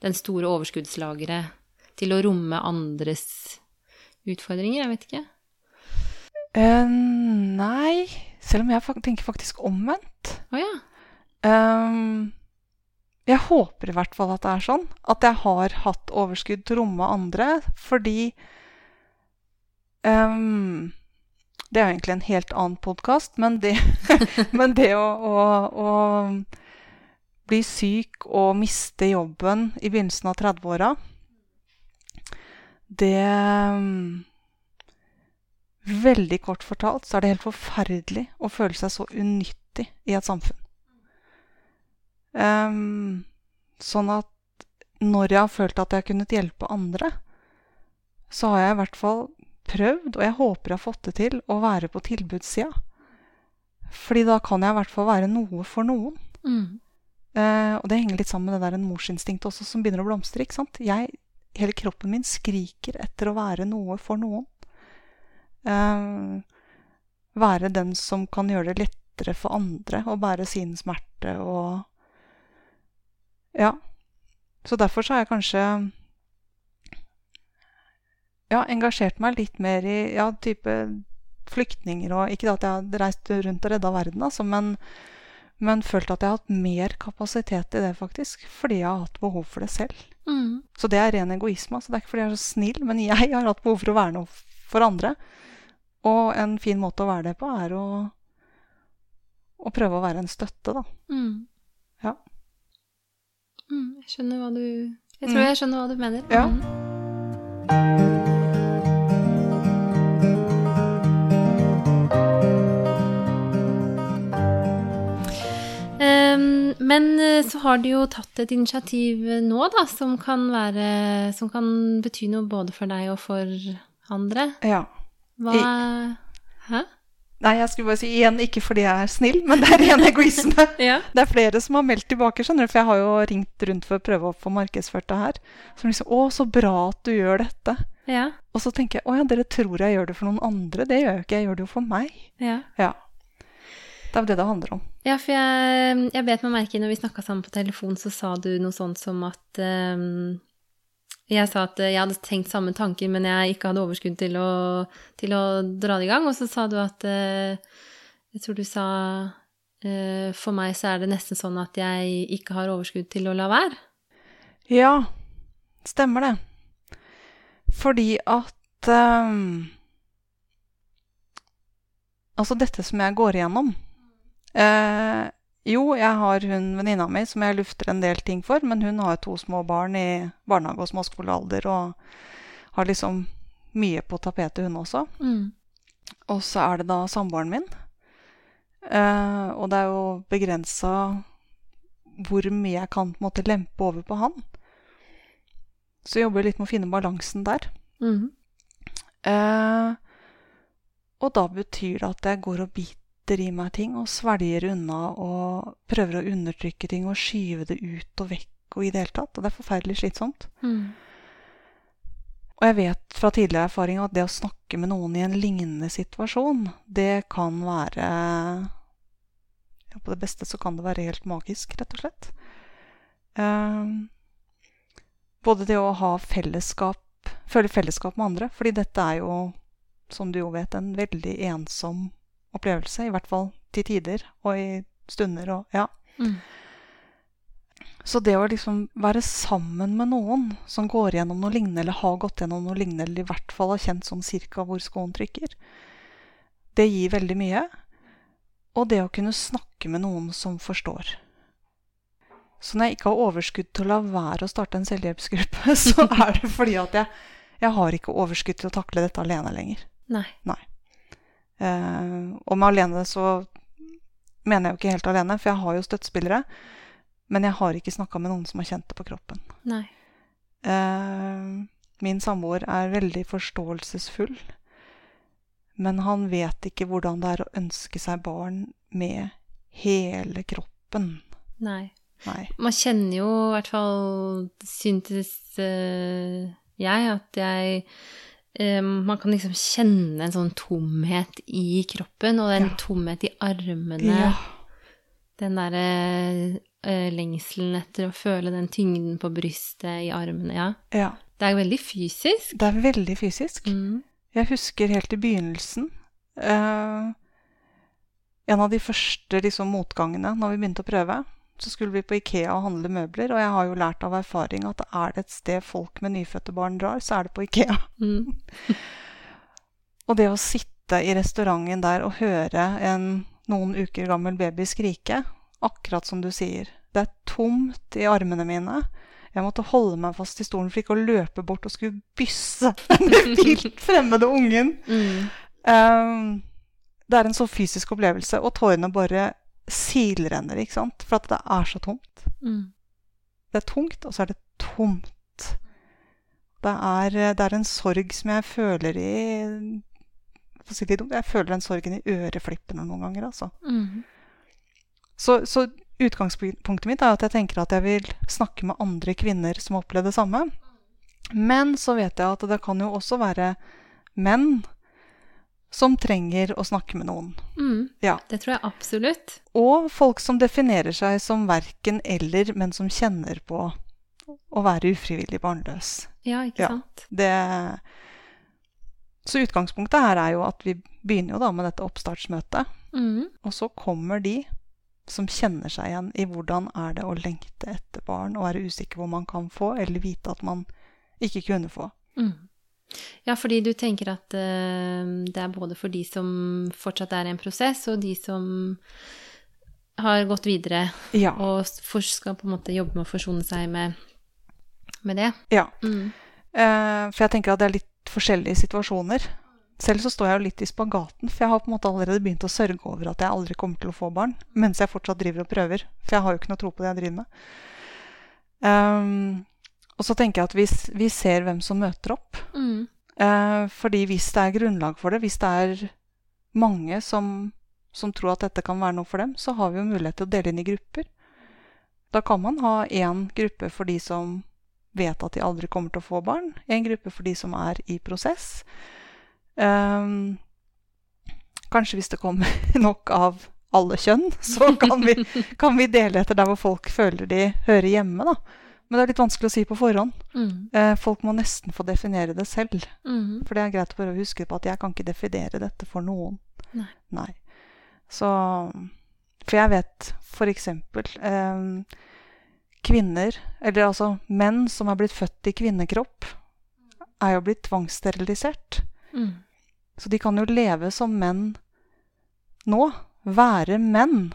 den store overskuddslageret til å romme andres utfordringer. Jeg vet ikke. Uh, nei, selv om jeg tenker faktisk omvendt. Oh, ja. um, jeg håper i hvert fall at det er sånn. At jeg har hatt overskudd til å romme andre. Fordi um, Det er jo egentlig en helt annen podkast, men det, men det å, å, å, bli syk og miste jobben i begynnelsen av 30-åra, det Veldig kort fortalt så er det helt forferdelig å føle seg så unyttig i et samfunn. Um, sånn at når jeg har følt at jeg har kunnet hjelpe andre, så har jeg i hvert fall prøvd, og jeg håper jeg har fått det til, å være på tilbudssida. Fordi da kan jeg i hvert fall være noe for noen. Mm. Eh, og det henger litt sammen med det der en morsinstinkt også, som begynner å blomstre. ikke sant? Jeg, hele kroppen min skriker etter å være noe for noen. Eh, være den som kan gjøre det lettere for andre å bære sin smerte og Ja. Så derfor så har jeg kanskje ja, engasjert meg litt mer i ja, type flyktninger og Ikke at jeg har reist rundt og redda verden, altså, men, men følt at jeg har hatt mer kapasitet i det, faktisk. Fordi jeg har hatt behov for det selv. Mm. Så det er ren egoisme. Altså. Det er ikke fordi jeg er så snill, men jeg har hatt behov for å være noe for andre. Og en fin måte å være det på, er å, å prøve å være en støtte, da. Mm. Ja. Mm, jeg skjønner hva du Jeg tror Mm. jeg skjønner hva du mener. Ja. Men eh, så har du jo tatt et initiativ eh, nå, da, som kan være Som kan bety noe både for deg og for andre. ja. Hva Hæ? Nei, jeg skulle bare si igjen, ikke fordi jeg er snill, men det er ren egoisme. Ja. Det er flere som har meldt tilbake, skjønner du, for jeg har jo ringt rundt for å prøve å få markedsført det her. Som liksom 'Å, så bra at du gjør dette'. Ja. Og så tenker jeg 'Å ja, dere tror jeg gjør det for noen andre'. Det gjør jeg jo ikke, jeg gjør det jo for meg. ja. Ja. Det er jo det det handler om. Ja, for jeg, jeg bet meg merke i når vi snakka sammen på telefon, så sa du noe sånt som at um, Jeg sa at jeg hadde tenkt samme tanker, men jeg ikke hadde overskudd til å, til å dra det i gang. Og så sa du at uh, Jeg tror du sa uh, For meg så er det nesten sånn at jeg ikke har overskudd til å la være. Ja, stemmer det. Fordi at um, Altså, dette som jeg går igjennom eh, Jo, jeg har hun venninna mi som jeg lufter en del ting for, men hun har to små barn i barnehage og småskolealder og har liksom mye på tapetet, hun også. Mm. Og så er det da samboeren min. Eh, og det er jo begrensa hvor mye jeg kan på en måte lempe over på han. Så jeg jobber litt med å finne balansen der. Mm. Eh, og da betyr det at jeg går og biter i meg ting og svelger unna og prøver å undertrykke ting og skyve det ut og vekk og i det hele tatt. Og det er forferdelig slitsomt. Mm. Og jeg vet fra tidligere erfaring at det å snakke med noen i en lignende situasjon, det kan være ja, På det beste så kan det være helt magisk, rett og slett. Ehm, både det å ha fellesskap, føle fellesskap med andre, fordi dette er jo, som du jo vet, en veldig ensom opplevelse. I hvert fall til tider og i stunder og Ja. Mm. Så det å liksom være sammen med noen som går gjennom noe lignende, eller har gått gjennom noe lignende, eller i hvert fall har kjent sånn cirka hvor skoen trykker, det gir veldig mye. Og det å kunne snakke med noen som forstår. Så når jeg ikke har overskudd til å la være å starte en selvhjelpsgruppe, så er det fordi at jeg, jeg har ikke overskudd til å takle dette alene lenger. Nei. Eh, og med alene så mener jeg jo ikke helt alene, for jeg har jo støttespillere. Men jeg har ikke snakka med noen som har kjent det på kroppen. Nei. Eh, min samboer er veldig forståelsesfull. Men han vet ikke hvordan det er å ønske seg barn med hele kroppen. Nei. Nei. Man kjenner jo i hvert fall Syntes eh, jeg at jeg eh, Man kan liksom kjenne en sånn tomhet i kroppen, og en Ja. tomhet i armene. Ja. Den derre eh, lengselen etter å føle den tyngden på brystet i armene. Ja. ja. Det er veldig fysisk. Det er veldig fysisk. Mm. Jeg husker helt i begynnelsen eh, En av de første liksom, motgangene når vi begynte å prøve, så skulle vi på Ikea og handle møbler. Og jeg har jo lært av erfaring at er det et sted folk med nyfødte barn drar, så er det på Ikea. Mm. Og det å sitte i restauranten der og høre en noen uker gammel baby skrike, akkurat som du sier Det er tomt i armene mine. Jeg måtte holde meg fast i stolen for ikke å løpe bort og skulle bysse den vilt fremmede ungen. Mm. Um, det er en så fysisk opplevelse, og tårene bare silrenner, ikke sant? For at det er så tomt. Mm. Det er tungt, og så er det tomt. Det er, det er en sorg som jeg føler i Jeg føler den sorgen i øreflippene noen ganger, altså. Mm. Så, så utgangspunktet mitt er at jeg tenker at jeg vil snakke med andre kvinner som har opplevd det samme. Men så vet jeg at det kan jo også være menn som trenger å snakke med noen. Mm. Ja. Det tror jeg absolutt. Og folk som definerer seg som verken eller, men som kjenner på å være ufrivillig barnløs. Ja, ikke Ja. sant? Det Så utgangspunktet her er jo at vi begynner jo da med dette oppstartsmøtet. Mm. Og så kommer de som kjenner seg igjen i hvordan er det å lengte etter barn og være usikker hvor man kan få, eller vite at man ikke kunne få. Mm. Ja, fordi du tenker at eh, det er både for de som fortsatt er i en prosess, og de som har gått videre Ja. og skal på en måte jobbe med å forsone seg med, med det. ja. Mm. Eh, for jeg tenker at det er litt forskjellige situasjoner. Selv så står jeg jo litt i spagaten, for jeg har på en måte allerede begynt å sørge over at jeg aldri kommer til å få barn, mens jeg fortsatt driver og prøver. For jeg har jo ikke noe tro på det jeg driver med. Ehm, og så tenker jeg at hvis vi ser hvem som møter opp, Mm. Eh, fordi hvis det er grunnlag for det, hvis det er mange som, som tror at dette kan være noe for dem, så har vi jo mulighet til å dele inn i grupper. Da kan man ha én gruppe for de som vet at de aldri kommer til å få barn, en gruppe for de som er i prosess. Ehm, kanskje hvis det kommer nok av alle kjønn, så kan vi, kan vi dele etter der hvor folk føler de hører hjemme, da. Men det er litt vanskelig å si på forhånd. Mm. Eh, folk må nesten få definere det selv. Mm. For det er greit å huske på at jeg kan ikke definere dette for noen. Nei. Så For jeg vet eksempel eh, kvinner, eller altså menn som er blitt født i kvinnekropp, er jo blitt tvangssterilisert. Mm. Så de kan jo leve som menn nå. Være menn.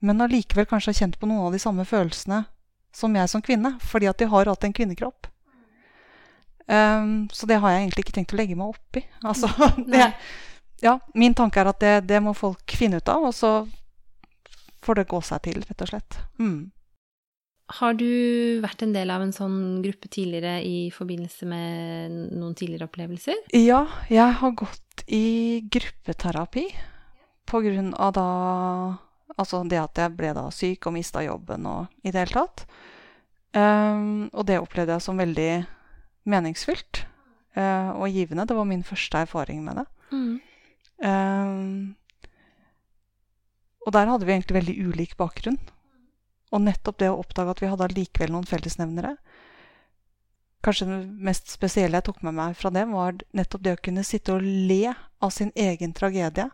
Men allikevel kanskje ha kjent på noen av de samme følelsene som jeg som kvinne, fordi at de har hatt en kvinnekropp. Um, så det har jeg egentlig ikke tenkt å legge meg opp i. Altså, det, ja, min tanke er at det, det må folk finne ut av, og så får det gå seg til, rett og slett. Mm. Har du vært en del av en sånn gruppe tidligere i forbindelse med noen tidligere opplevelser? Ja, jeg har gått i gruppeterapi på grunn av da Altså det at jeg ble da syk og mista jobben og i det hele tatt. Um, og det opplevde jeg som veldig meningsfylt uh, og givende. Det var min første erfaring med det. Mm. Um, og der hadde vi egentlig veldig ulik bakgrunn. Og nettopp det å oppdage at vi hadde allikevel noen fellesnevnere Kanskje det mest spesielle jeg tok med meg fra det, var nettopp det å kunne sitte og le av sin egen tragedie.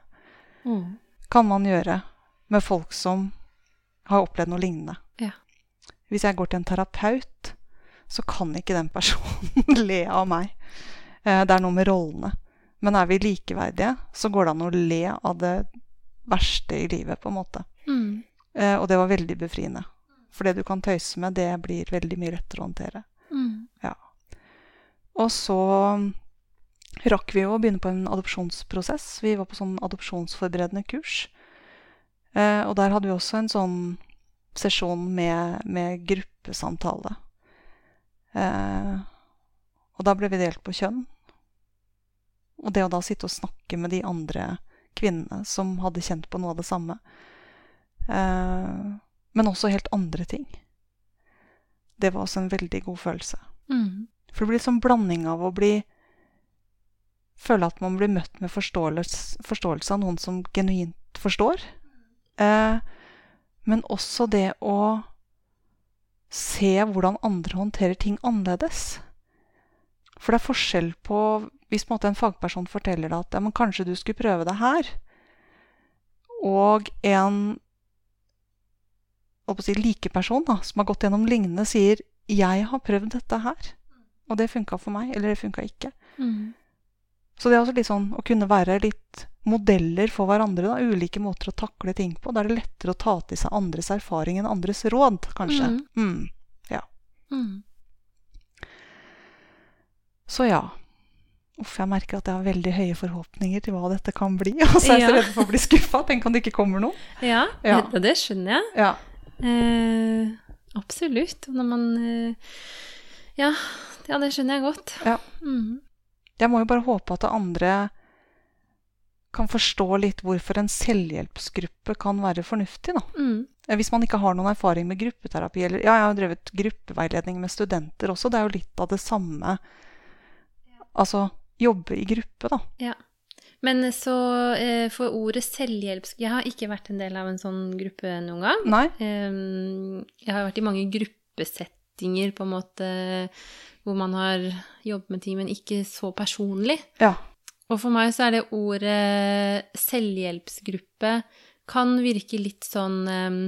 Mm. Kan man gjøre med folk som har opplevd noe lignende. Ja. Hvis jeg går til en terapeut, så kan ikke den personen le av meg. Eh, Det er noe med rollene. Men er vi likeverdige, så går det an å le av det verste i livet, på en måte. Mm. Eh, Og det var veldig befriende. For det du kan tøyse med, det blir veldig mye lettere å håndtere. Mm. Og så rakk vi jo å begynne på en adopsjonsprosess. Vi var på sånn adopsjonsforberedende kurs. Eh, og der hadde vi også en sånn sesjon med, med gruppesamtale. Eh, og da ble vi delt på kjønn. Og det å da sitte og snakke med de andre kvinnene som hadde kjent på noe av det samme. Eh, men også helt andre ting. Det var også en veldig god følelse. Mm. For det blir en sånn blanding av å bli Føle at man blir møtt med forståelse, forståelse av noen som genuint forstår. Eh, men også det å se hvordan andre håndterer ting annerledes. For det er forskjell på hvis en, måte en fagperson forteller deg at ja, men kanskje du skulle prøve det her, og en si, likeperson da, som har gått gjennom lignende, sier 'jeg har prøvd dette her'. Og det funka for meg, eller det funka ikke. Mm. Så det er også litt sånn å kunne være litt modeller for hverandre. da, Ulike måter å takle ting på. Da er det lettere å ta til seg andres erfaring enn andres råd, kanskje. Mm. Mm. Mm. Så ja. Uff, jeg merker at jeg har veldig høye forhåpninger til hva dette kan bli. Og så er jeg så Ja. redd for å bli skuffa. Tenk om det ikke kommer noe. Ja, Ja. Det, det skjønner jeg. Ja. Eh, absolutt. Når man eh, Ja, ja, det skjønner jeg godt. Ja. Mm. Jeg må jo bare håpe at andre kan forstå litt hvorfor en selvhjelpsgruppe kan være fornuftig, da. Mm. Eh, Hvis man ikke har noen erfaring med gruppeterapi eller Ja, jeg har drevet gruppeveiledning med studenter også. Det er jo litt av det samme. Altså jobbe i gruppe, da. Ja. Men så eh, for ordet selvhjelps... Jeg har ikke vært en del av en sånn gruppe noen gang. Nei? Ehm, jeg har vært i mange gruppesettinger, på en måte, hvor man har jobbet med ting, men ikke så personlig. Ja. Og for meg så er det ordet selvhjelpsgruppe kan virke litt sånn ehm,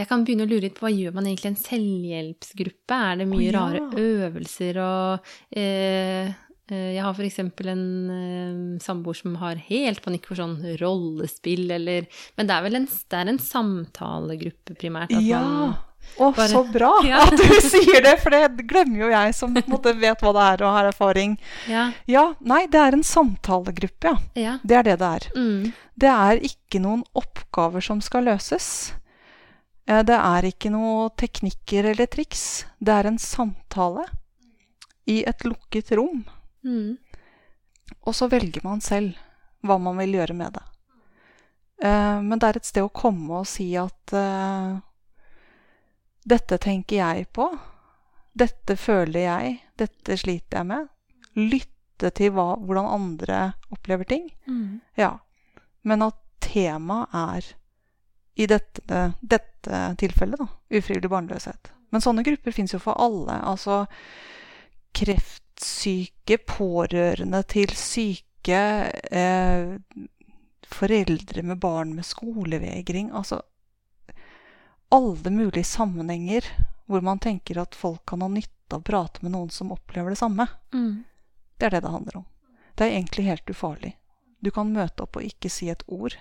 Jeg kan begynne å lure litt på hva gjør man egentlig i en selvhjelpsgruppe? Er det mye oh, ja. rare øvelser og eh, eh, Jeg har eksempel en eh, samboer som har helt panikk for sånn rollespill eller Men det er vel en, det er en samtalegruppe primært? at Ja! man- Å, Bare- så bra Ja. at du sier det, for det glemmer jo jeg som måte vet hva det er og har erfaring. ja, Ja, nei, det er en samtalegruppe, ja. ja. Det er det det er. Mm, Det er ikke noen oppgaver som skal løses. Eh, Det er ikke noen teknikker eller triks. Det er en samtale i et lukket rom. mm, Og så velger man selv hva man vil gjøre med det. Eh, Men det er et sted å komme og si at eh, dette tenker jeg på. Dette føler jeg. Dette sliter jeg med. Lytte til hva, hvordan andre opplever ting. mm. Ja. Men at temaet er i dette, dette tilfellet, da, ufrivillig barnløshet. Men sånne grupper fins jo for alle. Altså kreftsyke, pårørende til syke, eh, foreldre med barn med skolevegring. Altså alle mulige sammenhenger hvor man tenker at folk kan ha nytte av å prate med noen som opplever det samme. Mm. Det er det det handler om. Det er egentlig helt ufarlig. Du kan møte opp og ikke si et ord.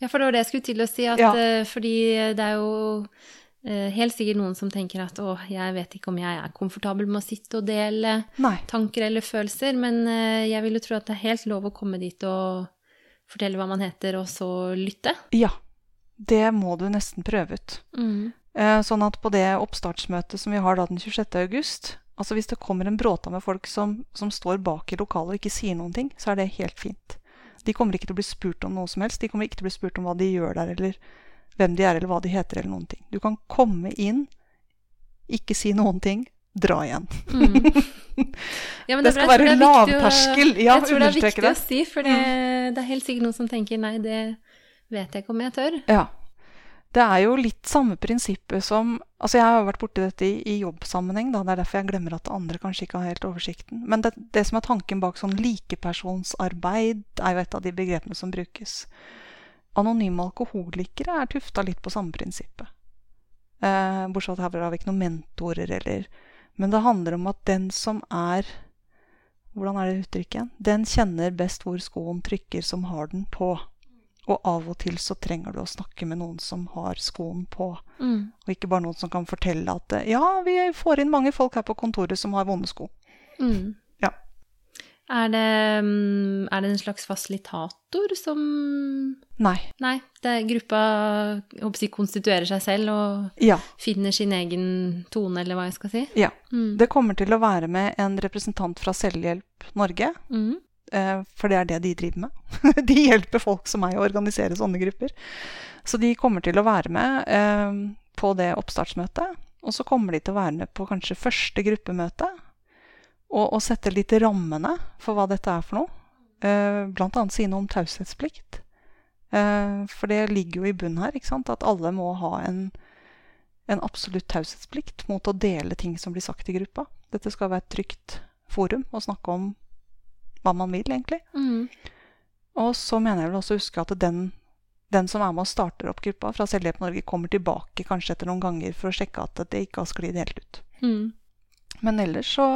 Ja, for det var det jeg skulle til å si, at Ja. eh, fordi det er jo eh, helt sikkert noen som tenker at å, jeg vet ikke om jeg er komfortabel med å sitte og dele Nei. tanker eller følelser, men eh, jeg vil jo tro at det er helt lov å komme dit og fortelle hva man heter, og så lytte. Ja. Det må du nesten prøve ut. Mm. Eh, Sånn at på det oppstartsmøtet som vi har da den 26. august Altså hvis det kommer en bråta med folk som, som står bak i lokalet og ikke sier noen ting, så er det helt fint. De kommer ikke til å bli spurt om noe som helst. De kommer ikke til å bli spurt om hva de gjør der, eller hvem de er, eller hva de heter, eller noen ting. Du kan komme inn, ikke si noen ting, dra igjen. Mm. Ja, men Det er- skal jeg være det er viktig å- lavterskel. Ja, jeg tror det er viktig det. å si, for det, det er helt sikkert noen som tenker nei, det vet jeg ikke om jeg tør. Ja. Det er jo litt samme prinsippet som Altså, jeg har vært borti dette i, i jobbsammenheng, da. Det er derfor jeg glemmer at andre kanskje ikke har helt oversikten. Men det, det som er tanken bak sånn likepersonsarbeid, er jo et av de begrepene som brukes. Anonyme alkoholikere er tufta litt på samme prinsippet. Eh, bortsett fra at her har vi ikke noen mentorer eller Men det handler om at den som er Hvordan er det uttrykket igjen? Den kjenner best hvor skoen trykker, som har den på. Og av og til så trenger du å snakke med noen som har skoen på, Mm. og ikke bare noen som kan fortelle at eh, ja, vi får inn mange folk her på kontoret som har vonde sko. Mm. Ja. Er det, mm, er det en slags fasilitator som Nei. Nei, det er gruppa jeg konstituerer seg selv og Ja. finner sin egen tone, eller hva jeg skal si. ja. Mm. Det kommer til å være med en representant fra Selvhjelp Norge, Mm. Eh, for det er det de driver med. de hjelper folk som meg å organisere sånne grupper. Så de kommer til å være med eh, på det oppstartsmøtet. Og så kommer de til å være med på kanskje første gruppemøte. Og, og sette litt rammene for hva dette er for noe. Eh, blant annet si noe om taushetsplikt. For det ligger jo i bunnen her, ikke sant? at alle må ha en, en absolutt taushetsplikt mot å dele ting som blir sagt i gruppa. Dette skal være et trygt forum å snakke om hva man vil, egentlig. Mm. Og så mener jeg vel også å huske at den, den som er med og starter opp gruppa fra Selvhjelp Norge, kommer tilbake kanskje etter noen ganger for å sjekke at det ikke har sklidd helt ut. Mm. Men ellers så,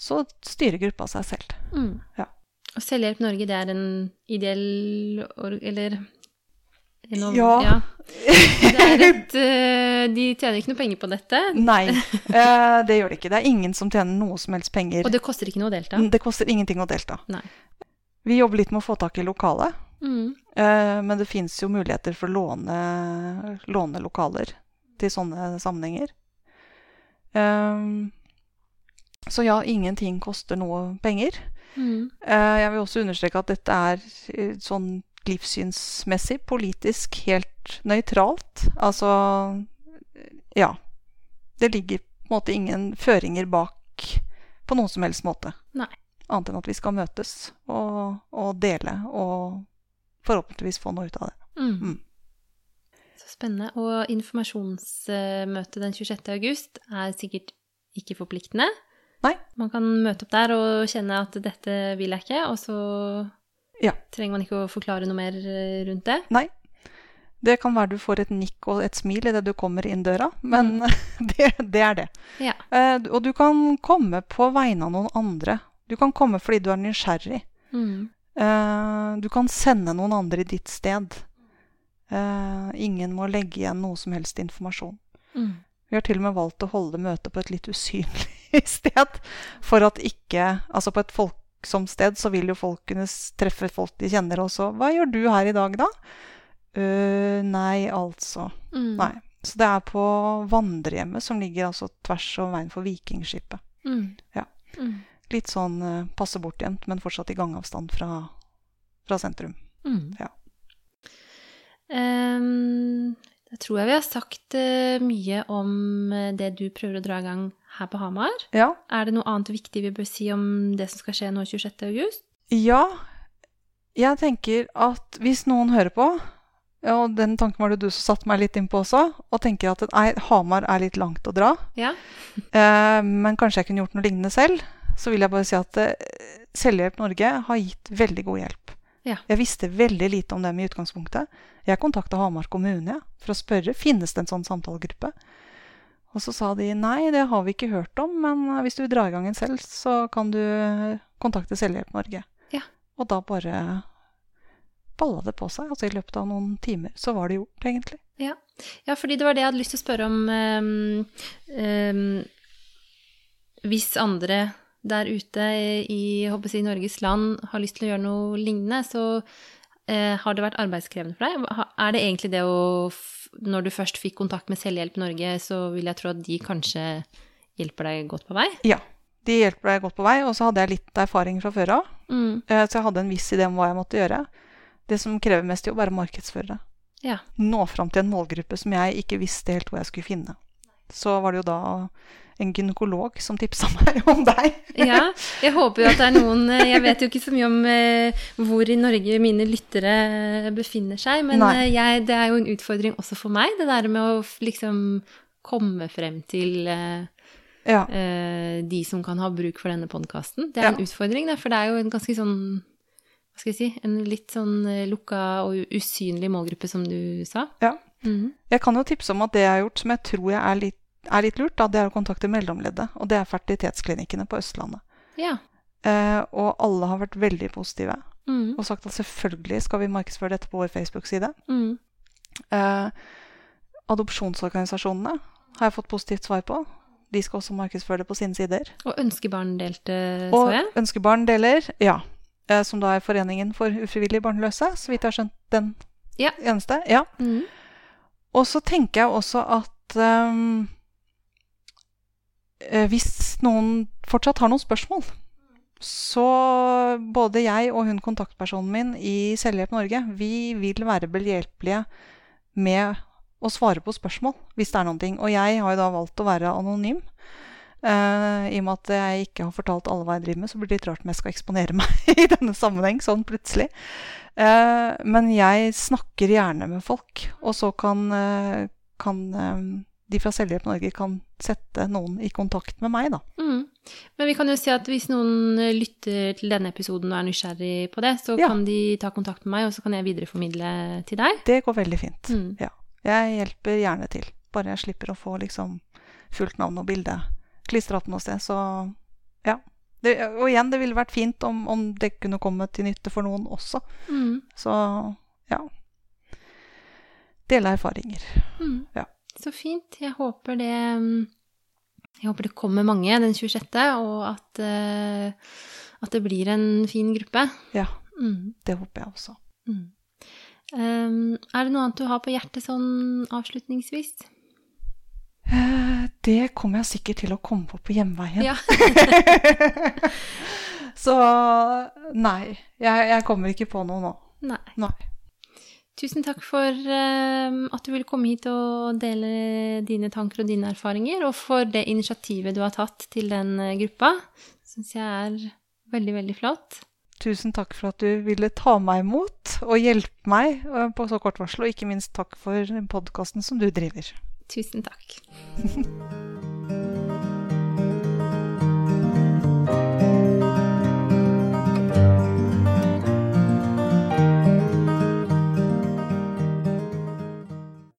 så styrer gruppa seg selv. Mm. Ja. Og Selvhjelp Norge, det er en ideell Eller en, Ja. Det er et, eh, de tjener ikke noe penger på dette, Nei, eh, det gjør det ikke. Det er ingen som tjener noe som helst penger. og det koster ikke noe å delta. Det koster ingenting å delta. Nei. Vi jobber litt med å få tak i lokale. Mm. Eh, Men det fins jo muligheter for å låne, låne lokaler til sånne sammenhenger. Ehm, så ja, ingenting koster noe penger. Mm. Eh, jeg vil også understreke at dette er sånn livssynsmessig, politisk helt nøytralt. Altså ja. Det ligger på en måte ingen føringer bak på noen som helst måte. Nei. Annet enn at vi skal møtes og, og dele og forhåpentligvis få noe ut av det. Mm. Mm. Så spennende. Og informasjonsmøtet den 26. august er sikkert ikke forpliktende. Nei. Man kan møte opp der og kjenne at dette vil jeg ikke, og så Ja. trenger man ikke å forklare noe mer eh, rundt det. Nei. Det kan være du får et nikk og et smil idet du kommer inn døra, men det, det er det. Ja. Eh, og du kan komme på vegne av noen andre. Du kan komme fordi du er nysgjerrig. Mm. Eh, du kan sende noen andre i ditt sted. Eh, ingen må legge igjen noe som helst informasjon. Mm. Vi har til og med valgt å holde møtet på et litt usynlig sted. For at ikke Altså på et folksomt sted så vil jo folk kunne treffe folk de kjenner også. 'Hva gjør du her i dag, da?' Uh, nei, altså. Mm. Nei. Så det er på vandrehjemmet, som ligger altså tvers over veien for Vikingskipet. Mm. Ja. Mm. Litt sånn uh, passe bortgjemt, men fortsatt i gangavstand fra, fra sentrum. Mm. Ja. Um, da tror jeg vi har sagt uh, mye om det du prøver å dra i gang her på Hamar. Ja. Er det noe annet viktig vi bør si om det som skal skje nå 26. august? Ja, jeg tenker at hvis noen hører på, og den tanken var det du som satte meg litt inn på også, og tenker at nei, Hamar er litt langt å dra, Ja. eh, men kanskje jeg kunne gjort noe lignende selv, så vil jeg bare si at eh, Selvhjelp Norge har gitt veldig god hjelp. Ja. Jeg visste veldig lite om dem i utgangspunktet. Jeg kontakta Hamar kommune for å spørre finnes det en sånn samtalegruppe. Og så sa de nei, det har vi ikke hørt om, men eh, hvis du vil dra i gang en selv, så kan du eh, kontakte Selvhjelp Norge. Ja. Og da bare balla det på seg. Altså i løpet av noen timer så var det gjort, egentlig. Ja, fordi det var det jeg hadde lyst til å spørre om. Um, um, hvis andre der ute i si, Norges land har lyst til å gjøre noe lignende, så har det vært arbeidskrevende for deg? Er det egentlig det å Når du først fikk kontakt med Selvhjelp Norge, så vil jeg tro at de kanskje hjelper deg godt på vei? Ja. De hjelper deg godt på vei, og så hadde jeg litt erfaring fra før av. Mm. eh, Så jeg hadde en viss idé om hva jeg måtte gjøre. Det som krever mest jobb, er å markedsføre det. Ja. Nå fram til en målgruppe som jeg ikke visste helt hvor jeg skulle finne. Så var det jo da en gynekolog som tipsa meg om deg. Ja, jeg håper jo at det er noen eh, Jeg vet jo ikke så mye om eh, hvor i Norge mine lyttere befinner seg, men eh, jeg, det er jo en utfordring også for meg, det der med å liksom komme frem til eh, Ja. eh, de som kan ha bruk for denne podkasten. Det er en utfordring, der, for det er jo en ganske sånn Hva skal jeg si En litt sånn eh, lukka og usynlig målgruppe, som du sa. Ja. Mhm. Jeg kan jo tipse om at det jeg har gjort, som jeg tror jeg er litt, er litt lurt, da, det er å kontakte mellomleddet. Og det er fertilitetsklinikkene på Østlandet. Ja. Eh, og alle har vært veldig positive mm. og sagt at selvfølgelig skal vi markedsføre dette på vår Facebook-side. Mm. Eh, adopsjonsorganisasjonene har jeg fått positivt svar på. De skal også markedsføre det på sine sider. Og ønskebarn delte, så Og. Ønskebarn deler, ja. Eh, som da er Foreningen for ufrivillig barnløse, så vidt jeg har skjønt den Ja. eneste. Ja. Mm. Og så tenker jeg også at eh, hvis noen fortsatt har noen spørsmål, så både jeg og hun kontaktpersonen min i Selvhjelp Norge, vi vil være behjelpelige med å svare på spørsmål hvis det er noen ting. Og jeg har jo da valgt å være anonym. Uh, I og med at jeg ikke har fortalt alle hva jeg driver med, så blir det litt rart om jeg skal eksponere meg i denne sammenheng, sånn plutselig. Uh, men jeg snakker gjerne med folk, og så kan, eh, kan eh, de fra Selvhjelp Norge kan sette noen i kontakt med meg, da. Mm. Men vi kan jo si at hvis noen lytter til denne episoden og er nysgjerrig på det, så Ja. kan de ta kontakt med meg, og så kan jeg videreformidle til deg. Det går veldig fint. Mm. Ja. Jeg hjelper gjerne til. Bare jeg slipper å få liksom fullt navn og bilde klistra opp noe sted. Så ja. Det, og igjen, det ville vært fint om, om det kunne komme til nytte for noen også. Mm. Så ja. Dele erfaringer. Mm. Ja. Så fint. Jeg håper det Jeg håper det kommer mange den 26., og at, eh, at det blir en fin gruppe. Ja, Mm. det håper jeg også. Mm. Um, er det noe annet du har på hjertet sånn avslutningsvis? Eh, det kommer jeg sikkert til å komme på på hjemveien. Ja. Så nei, jeg, jeg kommer ikke på noe nå. Nei. Nei. Tusen takk for eh, at du ville komme hit og dele dine tanker og dine erfaringer, og for det initiativet du har tatt til den eh, gruppa. Syns jeg er veldig, veldig flott. Tusen takk for at du ville ta meg imot og hjelpe meg eh, på så kort varsel, og ikke minst takk for podkasten som du driver. Tusen takk.